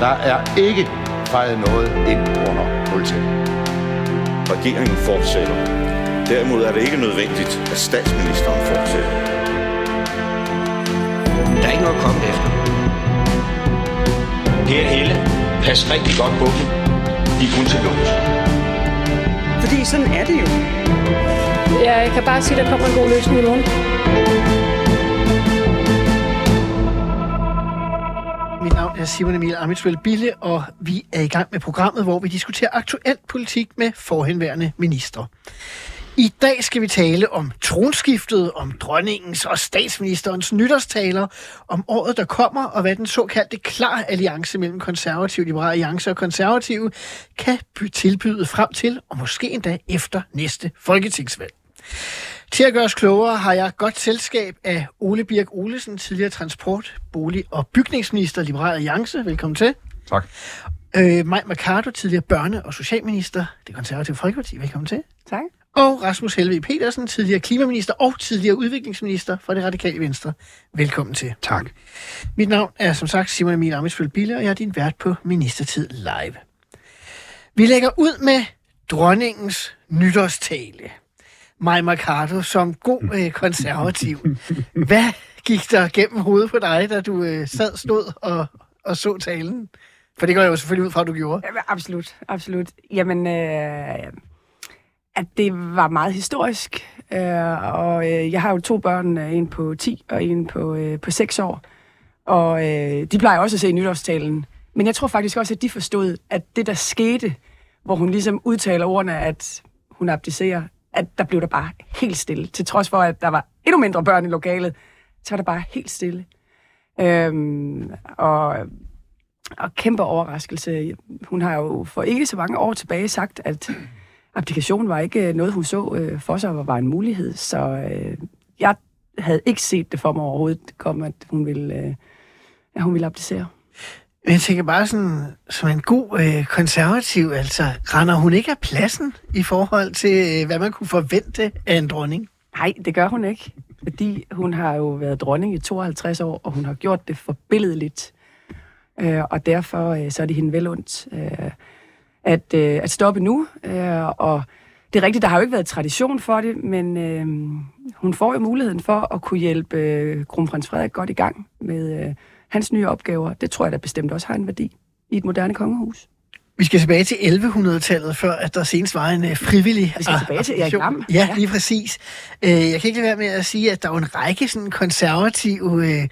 Der er ikke fejret noget ind under politiet. Regeringen fortsætter. Derimod er det ikke nødvendigt, at statsministeren fortsætter. Der er ikke noget at komme efter. Per Helle, pas rigtig godt på dem. De er kun til lås. Fordi sådan er det jo. Ja, jeg kan bare sige, at der kommer en god løsning i morgen. Mit Simon Emil Amitsvøl Bille, og vi er i gang med programmet, hvor vi diskuterer aktuel politik med forhenværende minister. I dag skal vi tale om tronskiftet, om dronningens og statsministerens nytårstaler, om året, der kommer, og hvad den såkaldte klar alliance mellem konservative, liberale alliance og konservative kan tilbyde frem til, og måske endda efter næste folketingsvalg. Til at gøre os klogere har jeg godt selskab af Ole Birk Olesen, tidligere transport, bolig- og bygningsminister, Liberal Alliance. Velkommen til. Tak. Øh, Maj Mercado, tidligere børne- og socialminister, det konservative Folkeparti. Velkommen til. Tak. Og Rasmus Helve Petersen, tidligere klimaminister og tidligere udviklingsminister for det radikale venstre. Velkommen til. Tak. Mit navn er som sagt Simon Emil Amitsføl Bille, og jeg er din vært på Ministertid Live. Vi lægger ud med dronningens nytårstale. Maj Mercado som god øh, konservativ. Hvad gik der gennem hovedet på dig, da du øh, sad, stod og, og så talen? For det går jeg jo selvfølgelig ud fra, at du gjorde. Ja, absolut, absolut. Jamen, øh, at det var meget historisk. Øh, og øh, jeg har jo to børn, øh, en på 10 og en på, øh, på 6 år. Og øh, de plejer også at se nytårstalen. Men jeg tror faktisk også, at de forstod, at det, der skete, hvor hun ligesom udtaler ordene, at hun abdicerer, at der blev der bare helt stille. Til trods for, at der var endnu mindre børn i lokalet, så var der bare helt stille. Øhm, og, og kæmpe overraskelse. Hun har jo for ikke så mange år tilbage sagt, at abdikation var ikke øh, noget, hun så øh, for sig, og var en mulighed. Så øh, jeg havde ikke set det for mig overhovedet kom, at hun ville, øh, at hun ville abdicere. Men jeg tænker bare sådan, som en god øh, konservativ, altså, render hun ikke af pladsen i forhold til, øh, hvad man kunne forvente af en dronning? Nej, det gør hun ikke. Fordi hun har jo været dronning i 52 år, og hun har gjort det forbilledeligt. Øh, og derfor øh, så er det hende vel ondt øh, at, øh, at stoppe nu. Øh, og det er rigtigt, der har jo ikke været tradition for det, men øh, hun får jo muligheden for at kunne hjælpe øh, kronprins Frederik godt i gang med øh, hans nye opgaver. Det tror jeg da bestemt også har en værdi i et moderne kongehus. Vi skal tilbage til 1100-tallet, før at der senest var en uh, frivillig Vi skal tilbage til Erik Lam. Ja, lige præcis. Uh, jeg kan ikke lade være med at sige, at der er en række sådan konservative uh,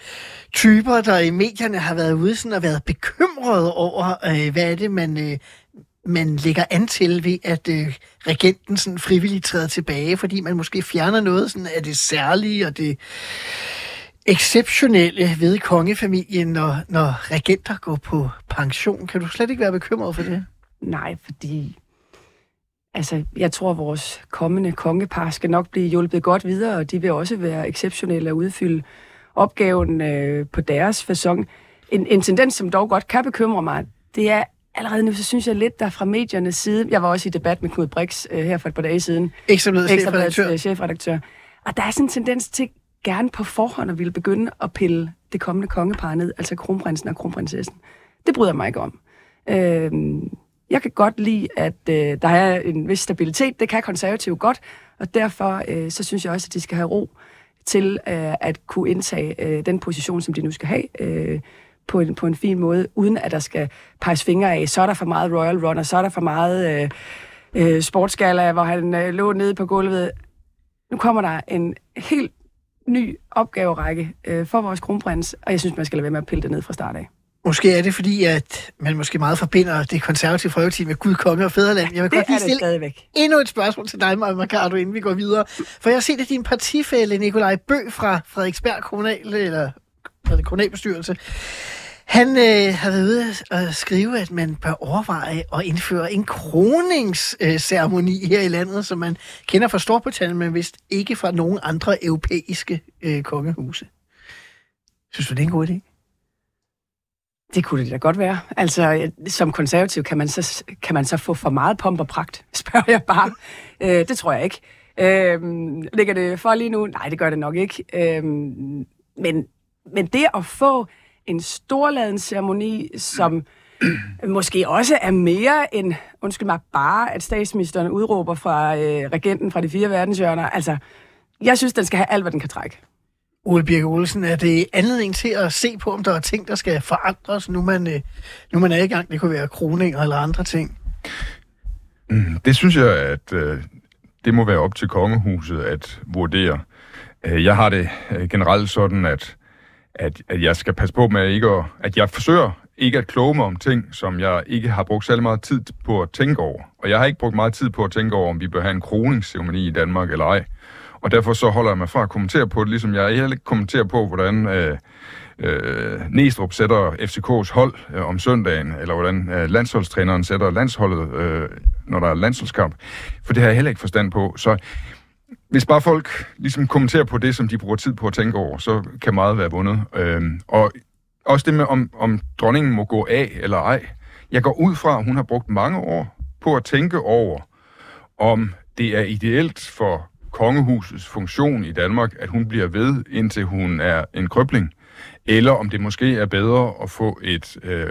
typer, der i medierne har været ude sådan, og været bekymrede over, uh, hvad er det, man, uh, man lægger an til ved, at uh, regenten sådan frivilligt træder tilbage, fordi man måske fjerner noget sådan af det særlige og det exceptionelle ved kongefamilien, når, når regenter går på pension. Kan du slet ikke være bekymret for det? Nej, fordi altså, jeg tror, at vores kommende kongepar skal nok blive hjulpet godt videre, og de vil også være exceptionelle at udfylde opgaven øh, på deres fasong. En, en tendens, som dog godt kan bekymre mig, det er allerede nu, så synes jeg lidt, der fra mediernes side, jeg var også i debat med Knud Brix øh, her for et par dage siden, Ekstrabladets chefredaktør. chefredaktør, og der er sådan en tendens til gerne på forhånd og ville begynde at pille det kommende kongepar ned, altså kronprinsen og kronprinsessen. Det bryder jeg mig ikke om. Øh, jeg kan godt lide, at øh, der er en vis stabilitet. Det kan konservative godt, og derfor øh, så synes jeg også, at de skal have ro til øh, at kunne indtage øh, den position, som de nu skal have, øh, på, en, på en fin måde, uden at der skal peges fingre af, så er der for meget Royal Run, og så er der for meget øh, øh, sportsgala, hvor han øh, lå nede på gulvet. Nu kommer der en helt ny opgaverække øh, for vores kronprins, og jeg synes, man skal lade være med at pille det ned fra start af. Måske er det fordi, at man måske meget forbinder det konservative folkeparti med Gud, konge og fædreland. Jeg vil Det godt lige er stille stadigvæk. endnu et spørgsmål til dig, Maja Mercado, inden vi går videre. For jeg har set, at din partifælle Nikolaj Bø fra Frederiksberg Kommunal, eller er kommunalbestyrelse, han øh, har været ude at skrive, at man bør overveje at indføre en kroningsceremoni her i landet, som man kender fra Storbritannien, men vist ikke fra nogen andre europæiske øh, kongehuse. Synes du, det er en god idé? Det kunne det da godt være. Altså, øh, som konservativ kan man så, kan man så få for meget pomp og pragt, spørger jeg bare. øh, det tror jeg ikke. Øh, ligger det for lige nu? Nej, det gør det nok ikke. Øh, men, men det at få en storladen ceremoni, som måske også er mere end, undskyld mig, bare at statsministeren udråber fra øh, regenten fra de fire verdenshjørner. Altså, jeg synes, den skal have alt, hvad den kan trække. Ole Birke Olsen, er det anledning til at se på, om der er ting, der skal forandres, nu man, øh, nu man er i gang? Det kunne være kroninger eller andre ting. Mm, Det synes jeg, at øh, det må være op til kongehuset at vurdere. Øh, jeg har det øh, generelt sådan, at, at, at jeg skal passe på med ikke at, at jeg forsøger ikke at kloge mig om ting, som jeg ikke har brugt særlig meget tid på at tænke over. Og jeg har ikke brugt meget tid på at tænke over, om vi bør have en kroningsceremoni i Danmark eller ej. Og derfor så holder jeg mig fra at kommentere på det, ligesom jeg heller ikke kommenterer på, hvordan øh, øh, Næstrup sætter FCK's hold øh, om søndagen, eller hvordan øh, landsholdstræneren sætter landsholdet, øh, når der er landsholdskamp. For det har jeg heller ikke forstand på. Så hvis bare folk ligesom kommenterer på det, som de bruger tid på at tænke over, så kan meget være vundet. Øhm, og også det med, om, om dronningen må gå af eller ej. Jeg går ud fra, at hun har brugt mange år på at tænke over, om det er ideelt for kongehusets funktion i Danmark, at hun bliver ved, indtil hun er en krøbling, eller om det måske er bedre at få et øh,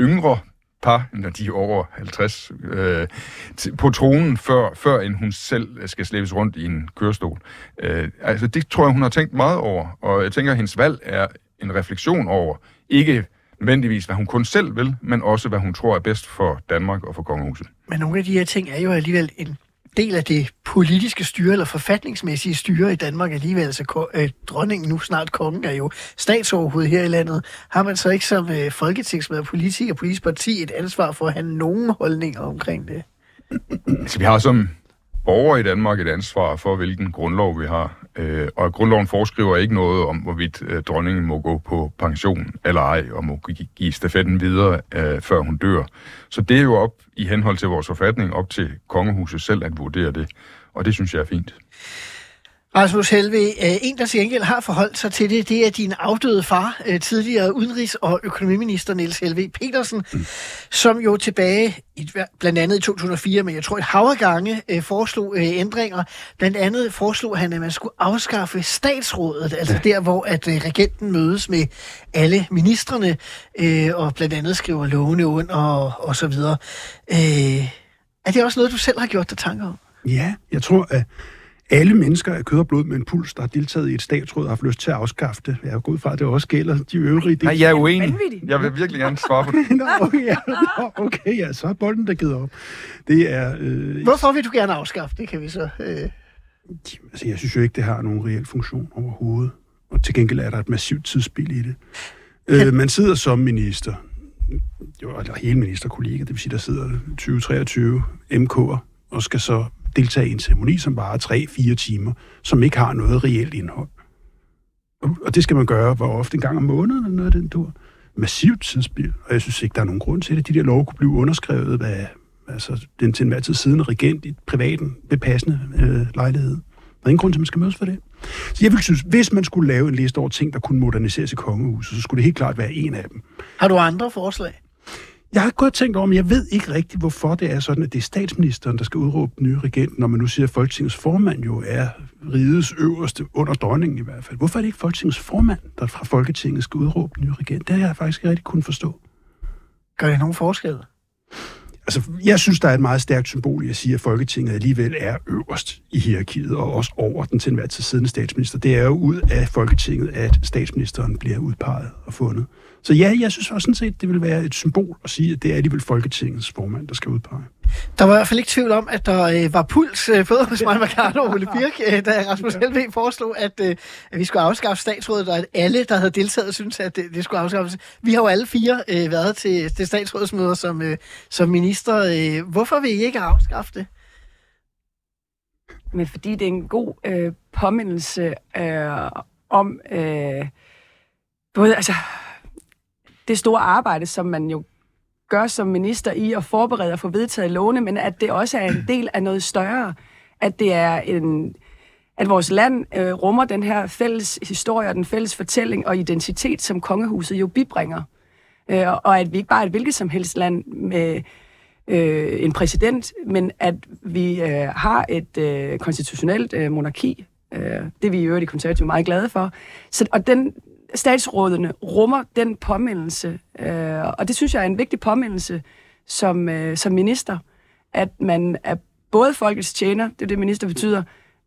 yngre par, når de er over 50, øh, på tronen, før, før end hun selv skal slæbes rundt i en kørestol. Øh, altså, det tror jeg, hun har tænkt meget over, og jeg tænker, at hendes valg er en refleksion over, ikke nødvendigvis, hvad hun kun selv vil, men også, hvad hun tror er bedst for Danmark og for kongehuset. Men nogle af de her ting er jo alligevel en del af det politiske styre, eller forfatningsmæssige styre i Danmark alligevel. Altså, øh, dronningen, nu snart kongen, er jo statsoverhoved her i landet. Har man så ikke som øh, folketingsmedlem, politiker og politisk parti et ansvar for at have nogen holdninger omkring det? Altså, vi har som borgere i Danmark et ansvar for, hvilken grundlov vi har. Øh, og grundloven foreskriver ikke noget om, hvorvidt øh, dronningen må gå på pension eller ej, og må give stafetten videre, øh, før hun dør. Så det er jo op i henhold til vores forfatning, op til kongehuset selv at vurdere det. Og det synes jeg er fint. Rasmus Helve, øh, en der til gengæld har forholdt sig til det, det er din afdøde far, øh, tidligere udenrigs- og økonomiminister Niels Helve Petersen, mm. som jo tilbage, blandt andet i 2004, men jeg tror et hav gange, øh, foreslog ændringer. Blandt andet foreslog han, at man skulle afskaffe statsrådet, altså der, hvor at regenten mødes med alle ministerne, og blandt andet skriver lovene under og, og så videre. Er det også noget, du selv har gjort dig tanker om? Ja, jeg tror, at alle mennesker af kød og blod med en puls, der har deltaget i et statsråd, har haft lyst til at afskaffe det. Jeg er gået fra, at det også gælder de øvrige. Nej, jeg er uenig. Jeg vil virkelig gerne svare på det. Nå, okay, ja. Nå, okay, ja, så er bolden der givet op. Det er... Øh, Hvorfor vil du gerne afskaffe det, kan vi så... Øh... altså, jeg synes jo ikke, det har nogen reel funktion overhovedet. Og til gengæld er der et massivt tidsspil i det. Øh, man sidder som minister, jo, eller hele ministerkollega, det vil sige, der sidder 20-23 MK'er, og skal så deltage i en ceremoni, som varer 3-4 timer, som ikke har noget reelt indhold. Og- det skal man gøre, hvor ofte en gang om måneden, eller noget af den tur. Massivt tidsspil, og jeg synes ikke, der er nogen grund til det. De der lov kunne blive underskrevet af altså, den til enhver tid siddende regent i privaten ved passende øh, lejlighed. Der er ingen grund til, at man skal mødes for det. Så jeg vil synes, hvis man skulle lave en liste over ting, der kunne moderniseres i kongehuset, så skulle det helt klart være en af dem. Har du andre forslag? Jeg har godt tænkt over, men jeg ved ikke rigtigt, hvorfor det er sådan, at det er statsministeren, der skal udråbe den nye regent, når man nu siger, at Folketingets formand jo er rigets øverste, under dronningen i hvert fald. Hvorfor er det ikke Folketingets formand, der fra Folketinget skal udråbe den nye regent? Det har jeg faktisk ikke rigtig kunnet forstå. Gør det nogen forskel? Altså, jeg synes, der er et meget stærkt symbol i at sige, at Folketinget alligevel er øverst i hierarkiet, og også over den til enhver tid siddende statsminister. Det er jo ud af Folketinget, at statsministeren bliver udpeget og fundet. Så ja, jeg synes også sådan set, det vil være et symbol at sige, at det er alligevel Folketingets formand, der skal udpege. Der var i hvert fald ikke tvivl om, at der øh, var puls, øh, både hos mig, Mercado og Ole Birk, øh, da Rasmus Helve foreslog, at, øh, at vi skulle afskaffe statsrådet, og at alle, der havde deltaget, synes at det, det skulle afskaffes. Vi har jo alle fire øh, været til, til statsrådsmøder som, øh, som minister. Øh, hvorfor vil I ikke afskaffe det? Men fordi det er en god øh, påmindelse øh, om øh, både altså, det store arbejde, som man jo gør som minister i at forberede og få vedtaget lovene, men at det også er en del af noget større. At det er en at vores land øh, rummer den her fælles historie og den fælles fortælling og identitet, som kongehuset jo bibringer. Øh, og at vi ikke bare er et hvilket som helst land med øh, en præsident, men at vi øh, har et øh, konstitutionelt øh, monarki. Øh, det er vi i øvrigt i konservative meget glade for. Så, og den statsrådene rummer den påmindelse, øh, og det synes jeg er en vigtig påmindelse som, øh, som minister, at man er både folkets tjener, det er det, minister betyder,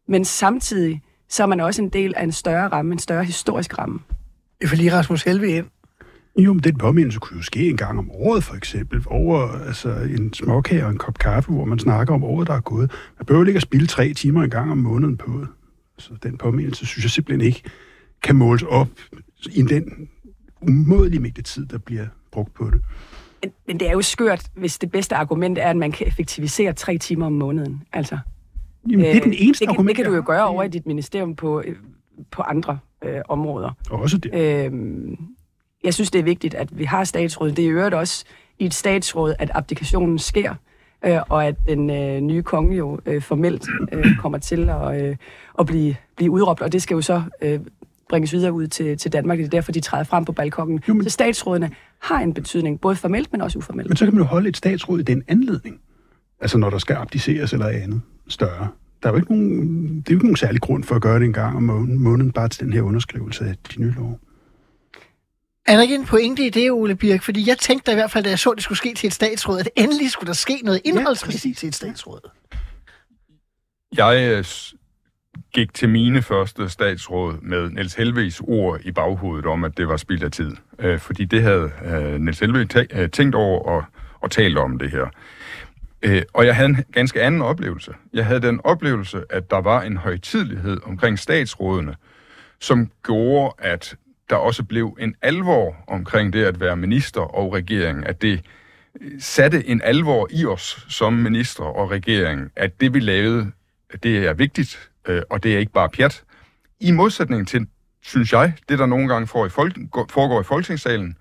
men samtidig så er man også en del af en større ramme, en større historisk ramme. Jeg får lige Rasmus Helve ind. Jo, men den påmindelse kunne jo ske en gang om året, for eksempel. Over altså, en småkage og en kop kaffe, hvor man snakker om året, der er gået. Man behøver ikke at spille tre timer en gang om måneden på det. Så den påmindelse synes jeg simpelthen ikke kan måles op i den umådelige mængde tid, der bliver brugt på det. Men- Men det er jo skørt, hvis det bedste argument er, at man kan effektivisere tre timer om måneden. Altså, Jamen, det er den øh, eneste det, argument, det kan du jo gøre over i dit ministerium på, øh, på andre øh, områder. Også det. Øhm, jeg synes, det er vigtigt, at vi har statsråd. Det er i øvrigt også i et statsråd, at abdikationen sker, øh, og at den øh, nye konge jo øh, formelt øh, kommer til at, øh, at blive, blive udråbt, og det skal jo så øh, bringes videre ud til, til Danmark. Det er derfor, de træder frem på balkongen. Jo, men- Så statsrådene har en betydning, både formelt, men også uformelt. Men så kan man jo holde et statsråd i den anledning. Altså når der skal abdiceres eller andet større. Der er jo ikke nogen, det er jo ikke nogen særlig grund for at gøre det en gang om måneden, måneden bare til den her underskrivelse af de nye lov. Er der ikke en pointe i det, Ole Birk? Fordi jeg tænkte da i hvert fald, da jeg så, at det skulle ske til et statsråd, at endelig skulle der ske noget indholdsmæssigt til et statsråd. Jeg øh, gik til mine første statsråd med Niels Helves ord i baghovedet om, at det var spild af tid. Øh, fordi det havde øh, Niels Helve øh, tænkt over og, og talt om det her. Øh, og jeg havde en ganske anden oplevelse. Jeg havde den oplevelse, at der var en højtidlighed omkring statsrådene, som gjorde, at der også blev en alvor omkring det at være minister og regering, at det øh, satte en alvor i os som minister og regering, at det vi lavede, det er vigtigt, øh, og det er ikke bare pjat. I modsætning til, synes jeg, det der nogle gange får i folk, foregår i Folketingssalen,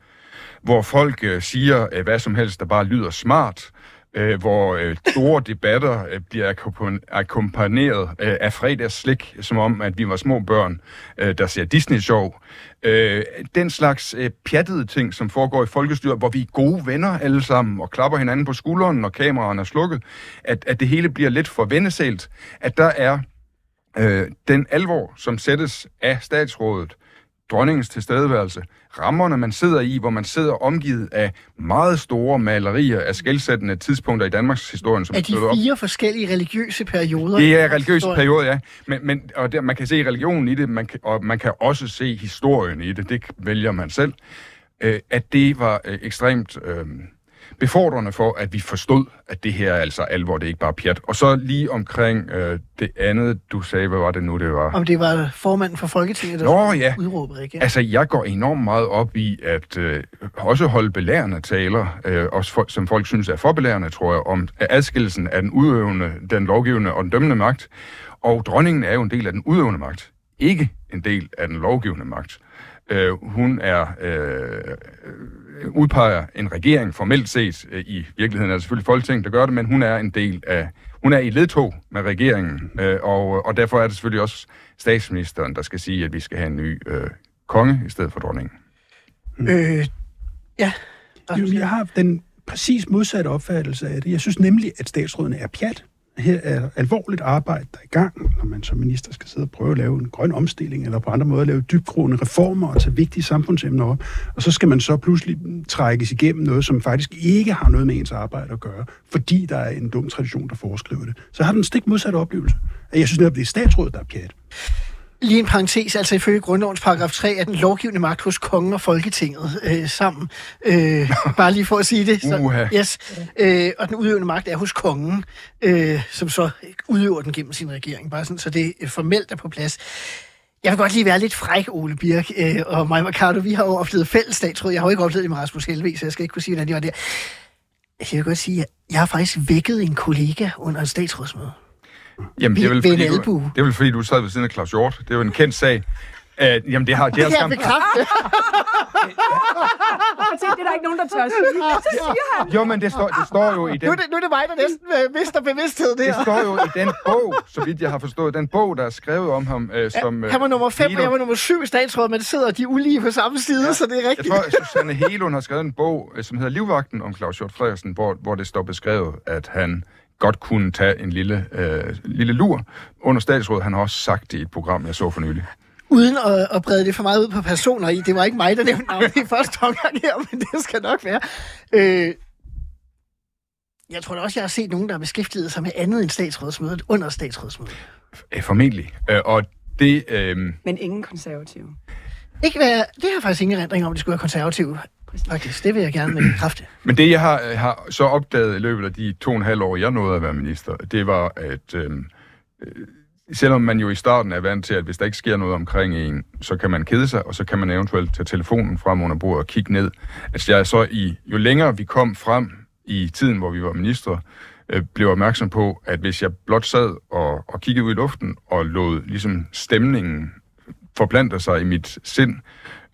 hvor folk øh, siger øh, hvad som helst, der bare lyder smart, øh, hvor øh, store debatter øh, bliver akkompagneret øh, af fredagsslik, som om, at vi var små børn, øh, der ser Disney-show. Øh, den slags øh, pjattede ting, som foregår i folkestyret, hvor vi er gode venner alle sammen, og klapper hinanden på skulderen, når kameraerne er slukket, at, at det hele bliver lidt for vendesalt, at der er øh, den alvor, som sættes af statsrådet, dronningens tilstedeværelse, rammerne, man sidder i, hvor man sidder omgivet af meget store malerier af skældsættende tidspunkter i Danmarks historie, som er de slået op. fire forskellige religiøse perioder. Det er religiøse perioder, ja. Men, men, og der, man kan se religionen i det, man kan, og man kan også se historien i det. Det vælger man selv. Øh, at det var øh, ekstremt øh, befordrende for, at vi forstod, at det her er altså alvor, det er ikke bare pjat. Og så lige omkring øh, det andet, du sagde, hvad var det nu, det var? Om det var formanden for Folketinget, der Nå, ja. udråbe regeringen. Altså, jeg går enormt meget op i at øh, også holde belærende taler, øh, også for, som folk synes er for belærende, tror jeg, om adskillelsen af den udøvende, den lovgivende og den dømmende magt. Og dronningen er jo en del af den udøvende magt, ikke en del af den lovgivende magt. Øh, hun er øh, udpeger en regering formelt set. Øh, I virkeligheden er det selvfølgelig Folketinget, der gør det, men hun er en del af hun er i ledtog med regeringen, øh, og, og derfor er det selvfølgelig også statsministeren, der skal sige, at vi skal have en ny øh, konge i stedet for dronningen. Øh, ja. Jo, jeg har den præcis modsatte opfattelse af det. Jeg synes nemlig, at statsrådene er pjat. Her er alvorligt arbejde, der er i gang, når man som minister skal sidde og prøve at lave en grøn omstilling, eller på andre måder lave dybgroende reformer og tage vigtige samfundsemner op. Og så skal man så pludselig trækkes igennem noget, som faktisk ikke har noget med ens arbejde at gøre, fordi der er en dum tradition, der foreskriver det. Så har den stik modsatte oplevelse. At Jeg synes netop, det er statsrådet, der er pjat. Lige en parentes, altså ifølge grundlovens paragraf 3 er den lovgivende magt hos kongen og Folketinget øh, sammen. Øh, bare lige for at sige det. Uha. yes. Øh, og den udøvende magt er hos kongen, øh, som så udøver den gennem sin regering. Bare sådan, så det øh, formelt er på plads. Jeg vil godt lige være lidt fræk, Ole Birk øh, og mig Mercado. Vi har jo oplevet fælles statsråd. Jeg har jo ikke oplevet det med Rasmus Helve, så jeg skal ikke kunne sige, hvordan de var der. Jeg vil godt sige, at jeg har faktisk vækket en kollega under et statsrådsmøde. Jamen, det er, vel, fordi, du, det er vel fordi, du sad ved siden af Claus Hjort. Det er jo en kendt sag. Uh, jamen, det har, det har Det kan jeg skam... bekræfte. Jeg tænkte, det er der ikke nogen, der tør at sige. Så siger han. Jo, men det står, det står jo i den... Nu er, det, nu er det mig, der næsten øh, mister bevidsthed der. Det står jo i den bog, så vidt jeg har forstået, den bog, der er skrevet om ham, øh, som... øh, Han var nummer 5, og jeg var nummer 7 i statsrådet, men sidder de ulige på samme side, ja. så det er Jeg rigtigt. tror, at Susanne Helund har skrevet en bog, øh, som hedder Livvagten om Claus Hjort Frederiksen, hvor, hvor det står beskrevet, at han godt kunne tage en lille, øh, lille lur under statsrådet. Han har også sagt det i et program, jeg så for nylig. uden at, at brede det for meget ud på personer i. Det var ikke mig, der nævnte navnet i første omgang her, men det skal nok være. Øh, jeg tror da også, jeg har set nogen, der har beskæftiget sig med andet end statsrådsmødet under statsrådsmødet. Formentlig. Øh, Og det... Øh, Men ingen konservative. Ikke være, det har jeg faktisk ingen erindring om, det skulle være konservative. Faktisk, det vil jeg gerne bekræfte. Men det, jeg har, har så opdaget i løbet af de to og en halv år, jeg nåede at være minister, det var, at øh, øh, selvom man jo i starten er vant til, at hvis der ikke sker noget omkring en, så kan man kede sig, og så kan man eventuelt tage telefonen frem under bordet og kigge ned. Altså jeg er så i, jo længere vi kom frem i tiden, hvor vi var minister, øh, blev opmærksom på, at hvis jeg blot sad og, og kiggede ud i luften og lod ligesom stemningen forplante sig i mit sind,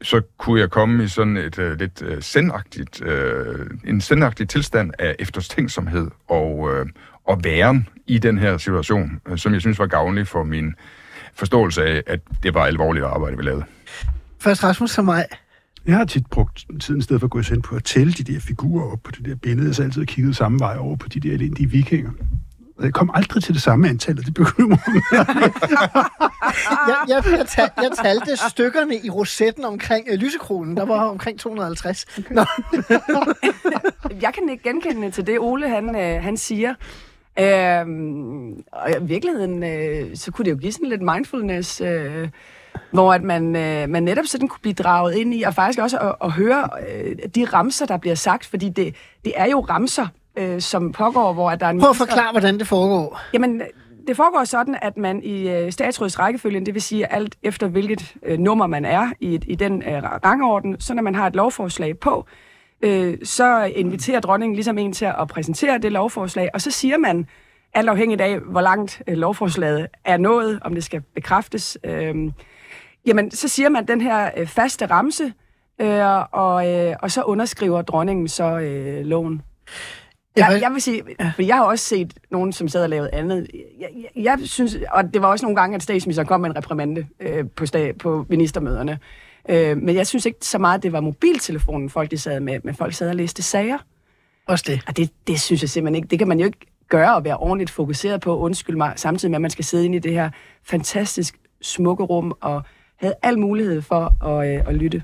så kunne jeg komme i sådan et uh, lidt uh, sendagtigt, uh, en sendagtig tilstand af eftertænksomhed og, uh, og væren i den her situation, uh, som jeg synes var gavnlig for min forståelse af, at det var alvorligt arbejde, vi lavede. Først Rasmus som mig. Jeg har tit brugt tiden i stedet for at gå hen på at tælle de der figurer op på det der billede. Har altid kigget samme vej over på de der elendige vikinger. Og jeg kom aldrig til det samme antal, og det bekymrer mig. Jeg, jeg, jeg, tal, jeg talte stykkerne i rosetten omkring øh, lysekronen. Der var omkring 250. Nå, Jeg kan ikke genkende til det, Ole han, øh, han siger. Øhm, og i virkeligheden, øh, så kunne det jo give sådan lidt mindfulness, øh, hvor at man, øh, man netop sådan kunne blive draget ind i, og faktisk også at, at høre øh, de ramser, der bliver sagt, fordi det, det er jo ramser, øh, som pågår, hvor at der er en prøv at forklare, hvordan det foregår. Jamen, det foregår sådan, at man i øh, statsrådets rækkefølgen, det vil sige alt efter hvilket øh, nummer man er i, i den øh, rangorden, så når man har et lovforslag på, øh, så inviterer dronningen ligesom en til at præsentere det lovforslag, og så siger man, alt afhængigt af, hvor langt øh, lovforslaget er nået, om det skal bekræftes, øh, jamen, så siger man den her øh, faste ramse, øh, og, øh, og så underskriver dronningen så øh, loven. Ja, Jeg, jeg vil sige, for jeg har også set nogen, som sad og lavede andet. Jeg, jeg, jeg synes, og det var også nogle gange, at statsministeren kom med en reprimande øh, på, sta- på ministermøderne. Øh, men jeg synes ikke så meget, at det var mobiltelefonen, folk de sad med, men folk sad og læste sager. Også det. Og det, det synes jeg simpelthen ikke. Det kan man jo ikke gøre og være ordentligt fokuseret på, undskyld mig, samtidig med, at man skal sidde inde i det her fantastisk smukke rum og havde al mulighed for at, øh, at lytte.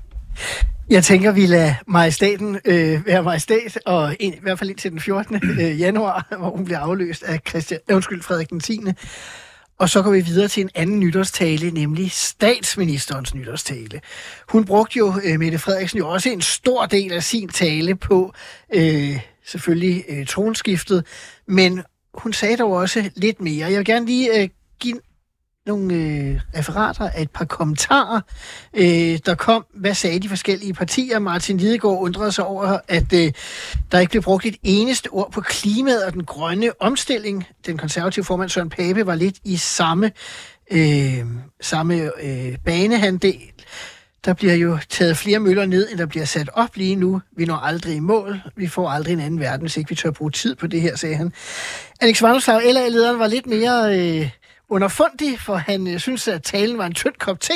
Jeg tænker, vi lader majestaten øh, være majestat, og en, i hvert fald indtil den 14. Øh, januar, hvor hun bliver afløst af Christian, øh, undskyld, Frederik den 10. Og så går vi videre til en anden nytårstale, nemlig statsministerens nytårstale. Hun brugte jo, øh, Mette Frederiksen, jo også en stor del af sin tale på øh, selvfølgelig øh, tronskiftet, men hun sagde dog også lidt mere. Jeg vil gerne lige øh, give nogle øh, referater af et par kommentarer, øh, der kom. Hvad sagde de forskellige partier? Martin Lidegaard undrede sig over, at øh, der ikke blev brugt et eneste ord på klimaet og den grønne omstilling. Den konservative formand Søren Pape var lidt i samme, øh, samme øh, banehandel. Der bliver jo taget flere møller ned, end der bliver sat op lige nu. Vi når aldrig i mål. Vi får aldrig en anden verden, hvis ikke vi tør bruge tid på det her, sagde han. Alex Vanderslag, LA-lederen, var lidt mere øh, underfundig, for han øh, synes, at talen var en tynd kop te.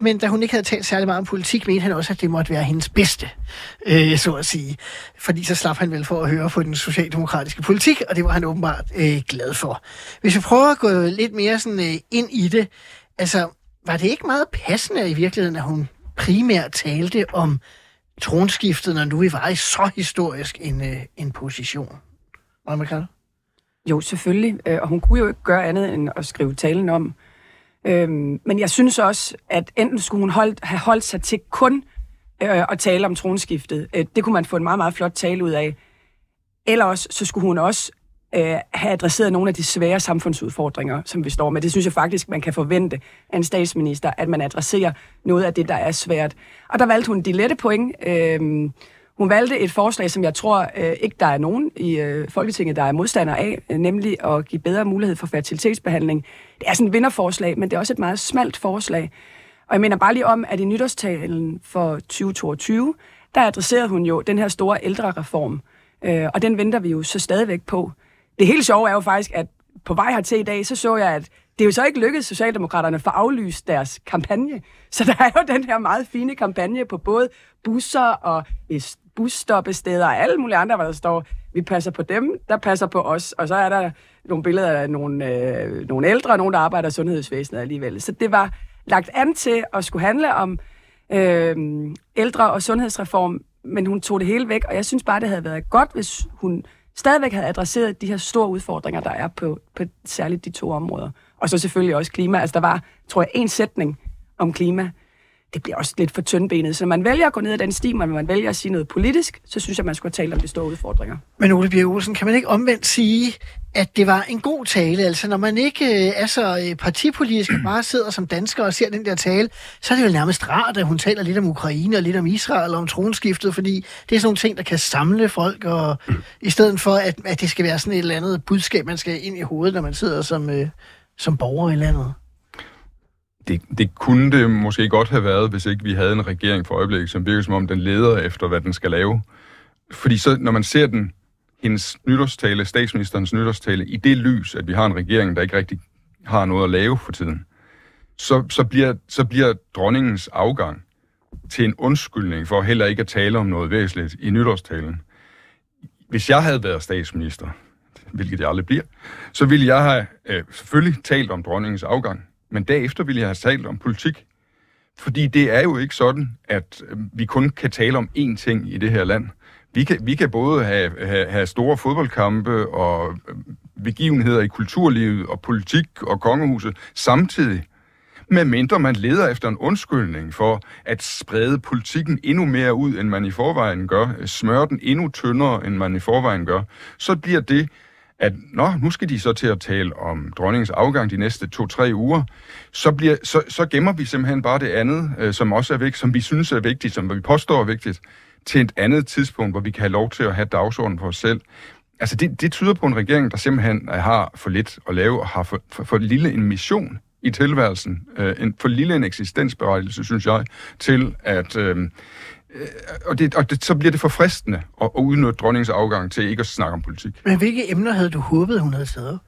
Men da hun ikke havde talt særlig meget om politik, mente han også, at det måtte være hendes bedste, øh, så at sige. Fordi så slap han vel for at høre på den socialdemokratiske politik, og det var han åbenbart øh, glad for. Hvis vi prøver at gå lidt mere sådan, øh, ind i det, altså, var det ikke meget passende i virkeligheden, at hun primært talte om tronskiftet, når nu vi var i så historisk en, øh, en position? Hvad man kalder jo, selvfølgelig. Øh, og hun kunne jo ikke gøre andet end at skrive talen om. Øhm, Men jeg synes også, at enten skulle hun holdt, have holdt sig til kun øh, at tale om tronskiftet. Øh, Det kunne man få en meget, meget flot tale ud af. Eller også, så skulle hun også øh, have adresseret nogle af de svære samfundsudfordringer, som vi står med. Det synes jeg faktisk, man kan forvente af en statsminister, at man adresserer noget af det, der er svært. Og der valgte hun de lette point. Øh, hun valgte et forslag, som jeg tror øh, ikke, der er nogen i øh, Folketinget, der er modstander af, øh, nemlig at give bedre mulighed for fertilitetsbehandling. Det er sådan et vinderforslag, men det er også et meget smalt forslag. Og jeg mener bare lige om, at i nytårstalen for 2022, der adresserede hun jo den her store ældrereform, øh, og den venter vi jo så stadigvæk på. Det helt sjove er jo faktisk, at på vej hertil i dag, så så jeg, at det er jo så ikke lykkedes Socialdemokraterne for at aflyse deres kampagne. Så der er jo den her meget fine kampagne på både busser og busstoppesteder og alle mulige andre, hvor der står, vi passer på dem, der passer på os. Og så er der nogle billeder af nogle, øh, nogle ældre og nogen, der arbejder i sundhedsvæsenet alligevel. Så det var lagt an til at skulle handle om øh, ældre- og sundhedsreform, men hun tog det hele væk, og jeg synes bare, det havde været godt, hvis hun stadigvæk havde adresseret de her store udfordringer, der er på, på særligt de to områder. Og så selvfølgelig også klima. Altså, der var, tror jeg, en sætning om klima. Det bliver også lidt for tyndbenet. Så når man vælger at gå ned ad den sti, når man vælger at sige noget politisk, så synes jeg, man skulle tale om de store udfordringer. Men Ole Bjerg Olsen, kan man ikke omvendt sige, at det var en god tale? Altså, når man ikke øh, er så øh, partipolitisk og bare sidder som dansker og ser den der tale, så er det jo nærmest rart, at hun taler lidt om Ukraine og lidt om Israel og om tronskiftet, fordi det er sådan nogle ting, der kan samle folk, og i stedet for, at, at det skal være sådan et eller andet budskab, man skal ind i hovedet, når man sidder som, øh, som borger i landet. Det, det kunne det måske godt have været, hvis ikke vi havde en regering for øjeblikket, som virker som om, den leder efter, hvad den skal lave. Fordi så, når man ser den, hendes nytårstale, statsministerens nytårstale, i det lys, at vi har en regering, der ikke rigtig har noget at lave for tiden, så, så, bliver, så bliver dronningens afgang til en undskyldning for heller ikke at tale om noget væsentligt i nytårstalen. Hvis jeg havde været statsminister, hvilket jeg aldrig bliver, så ville jeg have øh, selvfølgelig talt om dronningens afgang, men derefter ville jeg have talt om politik. Fordi det er jo ikke sådan, at øh, vi kun kan tale om én ting i det her land. Vi kan, vi kan både have, have, have store fodboldkampe og øh, begivenheder i kulturlivet og politik og kongehuset samtidig. Men mindre man leder efter en undskyldning for at sprede politikken endnu mere ud, end man i forvejen gør, øh, smøre den endnu tyndere, end man i forvejen gør, så bliver det, at nå, nu skal de så til at tale om dronningens afgang de næste to-tre uger, så, bliver, så, så gemmer vi simpelthen bare det andet, øh, som også er vigtigt, som vi synes er vigtigt, som vi påstår er vigtigt, til et andet tidspunkt, hvor vi kan have lov til at have dagsordenen for os selv. Altså det, det tyder på en regering, der simpelthen øh, har for lidt at lave, og har for, for, for lille en mission i tilværelsen, øh, en, for lille en eksistensberettigelse, synes jeg, til at... Øh, og det, og det, så bliver det for fristende at, at udnytte dronningens afgang til ikke at snakke om politik. Men hvilke emner havde du håbet, hun havde taget?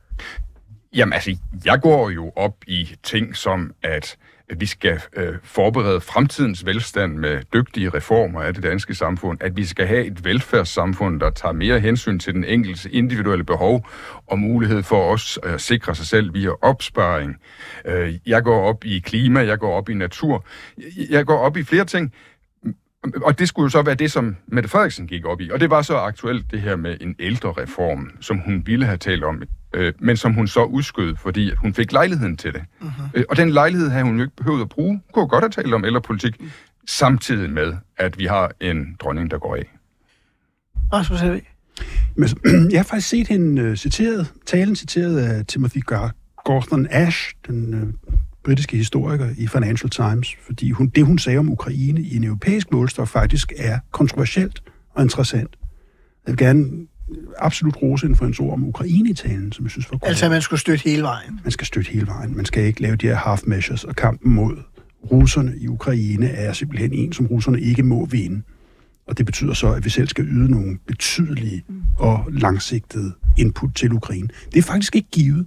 Jamen altså, jeg går jo op i ting som, at vi skal øh, forberede fremtidens velstand med dygtige reformer af det danske samfund, at vi skal have et velfærdssamfund, der tager mere hensyn til den enkeltes individuelle behov og mulighed for os at sikre sig selv via opsparing. Øh, jeg går op i klima, jeg går op i natur, jeg går op i flere ting, og det skulle jo så være det, som Mette Frederiksen gik op i. Og det var så aktuelt det her med en ældre reform, som hun ville have talt om, øh, men som hun så udskød, fordi hun fik lejligheden til det. Uh-huh. Øh, og den lejlighed havde hun jo ikke behøvet at bruge. Hun kunne godt have talt om ældrepolitik, uh-huh. samtidig med, at vi har en dronning, der går af. Rasmus Helvig. Men, jeg har faktisk set hende uh, citeret, talen citeret af Timothy Gordon Ash, den uh, britiske historiker i Financial Times, fordi hun, det, hun sagde om Ukraine i en europæisk målstok, faktisk er kontroversielt og interessant. Jeg vil gerne absolut rose hende for en ord om Ukraine i talen, som jeg synes var godt. Altså, man skulle støtte hele vejen? Man skal støtte hele vejen. Man skal ikke lave de her half measures, og kampen mod russerne i Ukraine er simpelthen en, som russerne ikke må vinde. Og det betyder så, at vi selv skal yde nogle betydelige og langsigtede input til Ukraine. Det er faktisk ikke givet.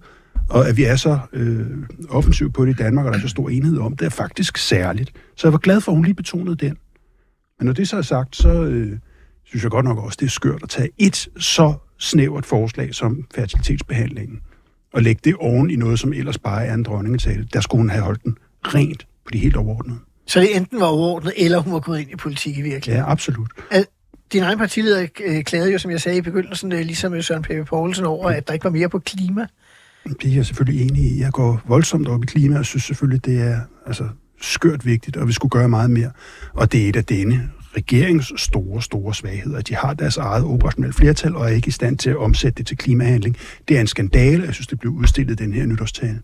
Og at vi er så øh, offensivt på det i Danmark, og der er så stor enhed om, det er faktisk særligt. Så jeg var glad for, at hun lige betonede den. Men når det så er sagt, så øh, synes jeg godt nok også, det er skørt at tage et så snævert forslag som fertilitetsbehandlingen, og lægge det oven i noget, som ellers bare er en dronningetale. Der skulle hun have holdt den rent på de helt overordnede. Så det enten var overordnet, eller hun var gået ind i politik i virkeligheden? Ja, absolut. Al- din egen partileder øh, klagede jo, som jeg sagde i begyndelsen, øh, ligesom Søren Pape Poulsen over, at der ikke var mere på klima. Det er jeg selvfølgelig enig i. Jeg går voldsomt op i klima, og synes selvfølgelig, det er altså, skørt vigtigt, og vi skulle gøre meget mere. Og det er et af denne regerings store, store svagheder, at de har deres eget operationelle flertal, og er ikke i stand til at omsætte det til klimahandling. Det er en skandale, jeg synes, det blev udstillet den her nytårstale.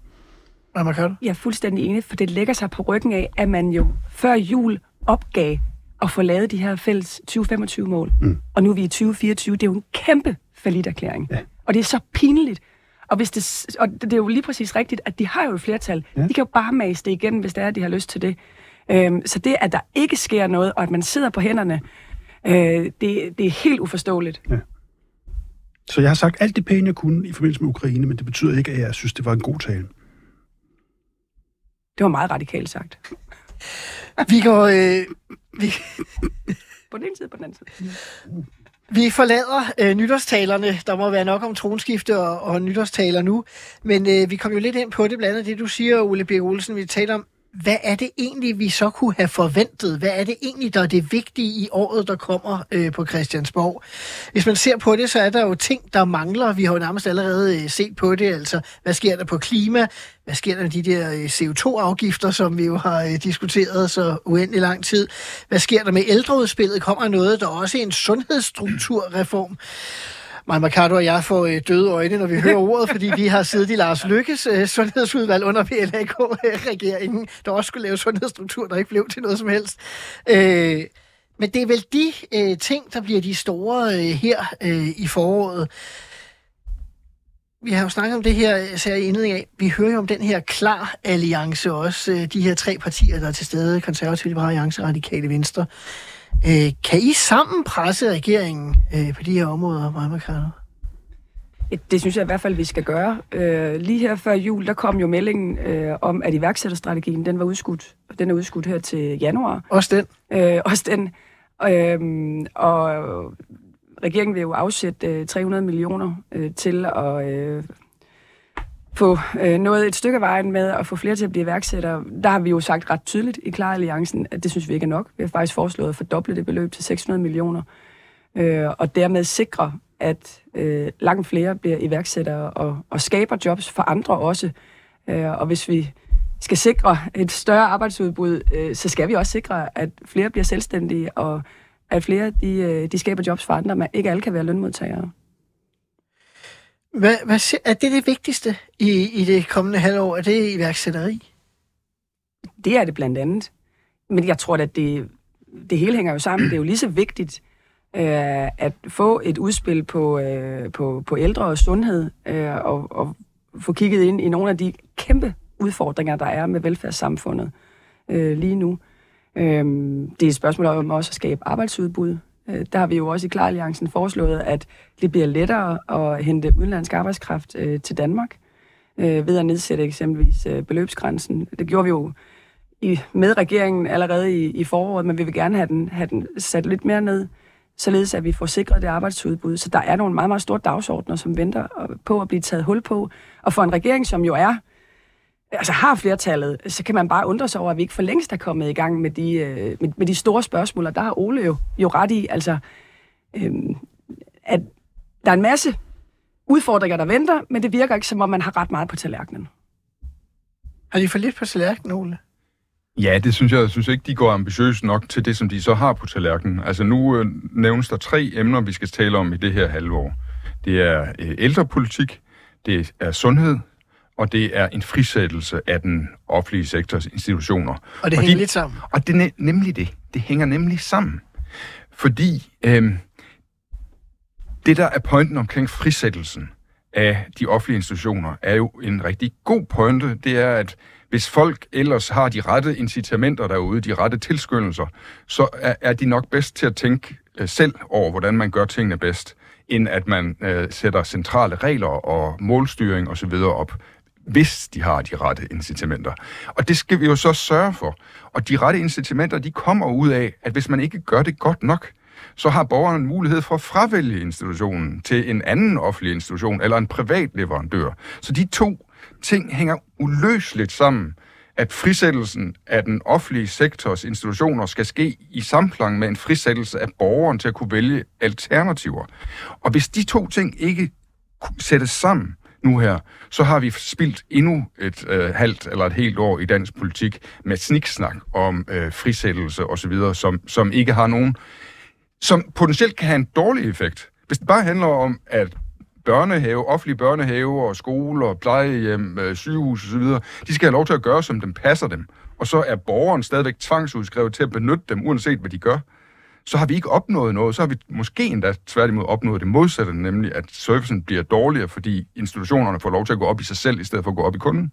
Hvad kan du? Jeg er fuldstændig enig, for det lægger sig på ryggen af, at man jo før jul opgav at få lavet de her fælles 2025-mål. Mm. Og nu er vi i 2024. Det er jo en kæmpe erklæring. Ja. Og det er så pinligt. Og, hvis det, og det er jo lige præcis rigtigt, at de har jo et flertal. Ja. De kan jo bare mase det igen, hvis det er, at de har lyst til det. Øhm, så det, at der ikke sker noget, og at man sidder på hænderne, øh, det, det er helt uforståeligt. Ja. Så jeg har sagt alt det pæne, jeg kunne i forbindelse med Ukraine, men det betyder ikke, at jeg synes, det var en god tale. Det var meget radikalt sagt. Vi går... Øh, vi... på den ene side, på den anden side. Vi forlader øh, nytårstalerne. Der må være nok om tronskifte og, og nytårstaler nu. Men øh, vi kom jo lidt ind på det, blandt andet det, du siger, Ole Birk Olsen. Vi taler om hvad er det egentlig, vi så kunne have forventet? Hvad er det egentlig, der er det vigtige i året, der kommer øh, på Christiansborg? Hvis man ser på det, så er der jo ting, der mangler. Vi har jo nærmest allerede øh, set på det. Altså, hvad sker der på klima? Hvad sker der med de der øh, CO2-afgifter, som vi jo har øh, diskuteret så uendelig lang tid? Hvad sker der med ældreudspillet? Kommer noget, der er også en sundhedsstrukturreform? Maja Mercado og jeg får øh, døde øjne, når vi hører ordet, fordi vi har siddet i Lars Lykkes øh, sundhedsudvalg under PLAK-regeringen, der også skulle lave sundhedsstruktur, der ikke blev til noget som helst. Øh, men det er vel de øh, ting, der bliver de store øh, her øh, i foråret. Vi har jo snakket om det her, så jeg indledning af. Vi hører jo om den her klar alliance også. Øh, de her tre partier, der er til stede, Konservative Liberale Alliance, Radikale Venstre. Øh, kan I sammen presse regeringen øh, på de her områder, Maja Mercado? Det synes jeg i hvert fald, vi skal gøre. Øh, lige her før jul, der kom jo meldingen øh, om, at iværksætterstrategien, den var udskudt. Den er udskudt her til januar. Også den? Øh, også den. Øh, og regeringen vil jo afsætte øh, 300 millioner øh, til at øh, få øh, noget et stykke af vejen med at få flere til at blive iværksættere. Der har vi jo sagt ret tydeligt i Klar Alliancen, at det synes vi ikke er nok. Vi har faktisk foreslået at fordoble det beløb til 600 millioner, øh, og dermed sikre, at øh, langt flere bliver iværksættere og, og skaber jobs for andre også. Øh, og hvis vi skal sikre et større arbejdsudbud, øh, så skal vi også sikre, at flere bliver selvstændige, og at flere de, øh, de skaber jobs for andre, men ikke alle kan være lønmodtagere. Hvad, hvad, er det det vigtigste i, i det kommende halvår? Er det iværksætteri? Det er det blandt andet. Men jeg tror, at det, det hele hænger jo sammen. Det er jo lige så vigtigt øh, at få et udspil på, øh, på, på ældre og sundhed, øh, og, og få kigget ind i nogle af de kæmpe udfordringer, der er med velfærdssamfundet øh, lige nu. Øh, Øhm, det er et spørgsmål om også at skabe arbejdsudbud. Øh, der har vi jo også i Klaralliancen foreslået, at det bliver lettere at hente udenlandsk arbejdskraft øh, til Danmark øh, ved at nedsætte eksempelvis øh, beløbsgrænsen. Det gjorde vi jo i, med regeringen allerede i, i foråret, men vi vil gerne have den, have den sat lidt mere ned, således at vi får sikret det arbejdsudbud. Så der er nogle meget, meget store dagsordner, som venter øh, på at blive taget hul på. Og for en regering, som jo er altså har flertallet, så kan man bare undre sig over, at vi ikke for længst er kommet i gang med de, øh, med, med de store spørgsmål, og der har Ole jo, jo ret i, altså, øhm, at der er en masse udfordringer, der venter, men det virker ikke, som om man har ret meget på tallerkenen. Har de for lidt på tallerkenen, Ole? Ja, det synes jeg. Jeg synes ikke, de går ambitiøst nok til det, som de så har på tallerkenen. Altså nu øh, nævnes der tre emner, vi skal tale om i det her halvår. Det er øh, ældrepolitik, det er sundhed, og det er en frisættelse af den offentlige sektors institutioner. Og det og hænger de, lidt sammen. Og det er nemlig det. Det hænger nemlig sammen. Fordi øh, det, der er pointen omkring frisættelsen af de offentlige institutioner, er jo en rigtig god pointe. Det er, at hvis folk ellers har de rette incitamenter derude, de rette tilskyndelser, så er, er de nok bedst til at tænke øh, selv over, hvordan man gør tingene bedst, end at man øh, sætter centrale regler og målstyring osv. op hvis de har de rette incitamenter. Og det skal vi jo så sørge for. Og de rette incitamenter, de kommer ud af, at hvis man ikke gør det godt nok, så har borgeren en mulighed for at fravælge institutionen til en anden offentlig institution eller en privat leverandør. Så de to ting hænger uløseligt sammen at frisættelsen af den offentlige sektors institutioner skal ske i samklang med en frisættelse af borgeren til at kunne vælge alternativer. Og hvis de to ting ikke sættes sammen, nu her, så har vi spildt endnu et øh, halvt eller et helt år i dansk politik med sniksnak om øh, frisættelse osv., som, som ikke har nogen, som potentielt kan have en dårlig effekt. Hvis det bare handler om, at børnehave, offentlige børnehaver, skoler, plejehjem, øh, sygehus osv., de skal have lov til at gøre, som dem passer dem. Og så er borgeren stadigvæk tvangsudskrevet til at benytte dem, uanset hvad de gør så har vi ikke opnået noget. Så har vi måske endda tværtimod opnået det modsatte, nemlig at servicen bliver dårligere, fordi institutionerne får lov til at gå op i sig selv, i stedet for at gå op i kunden.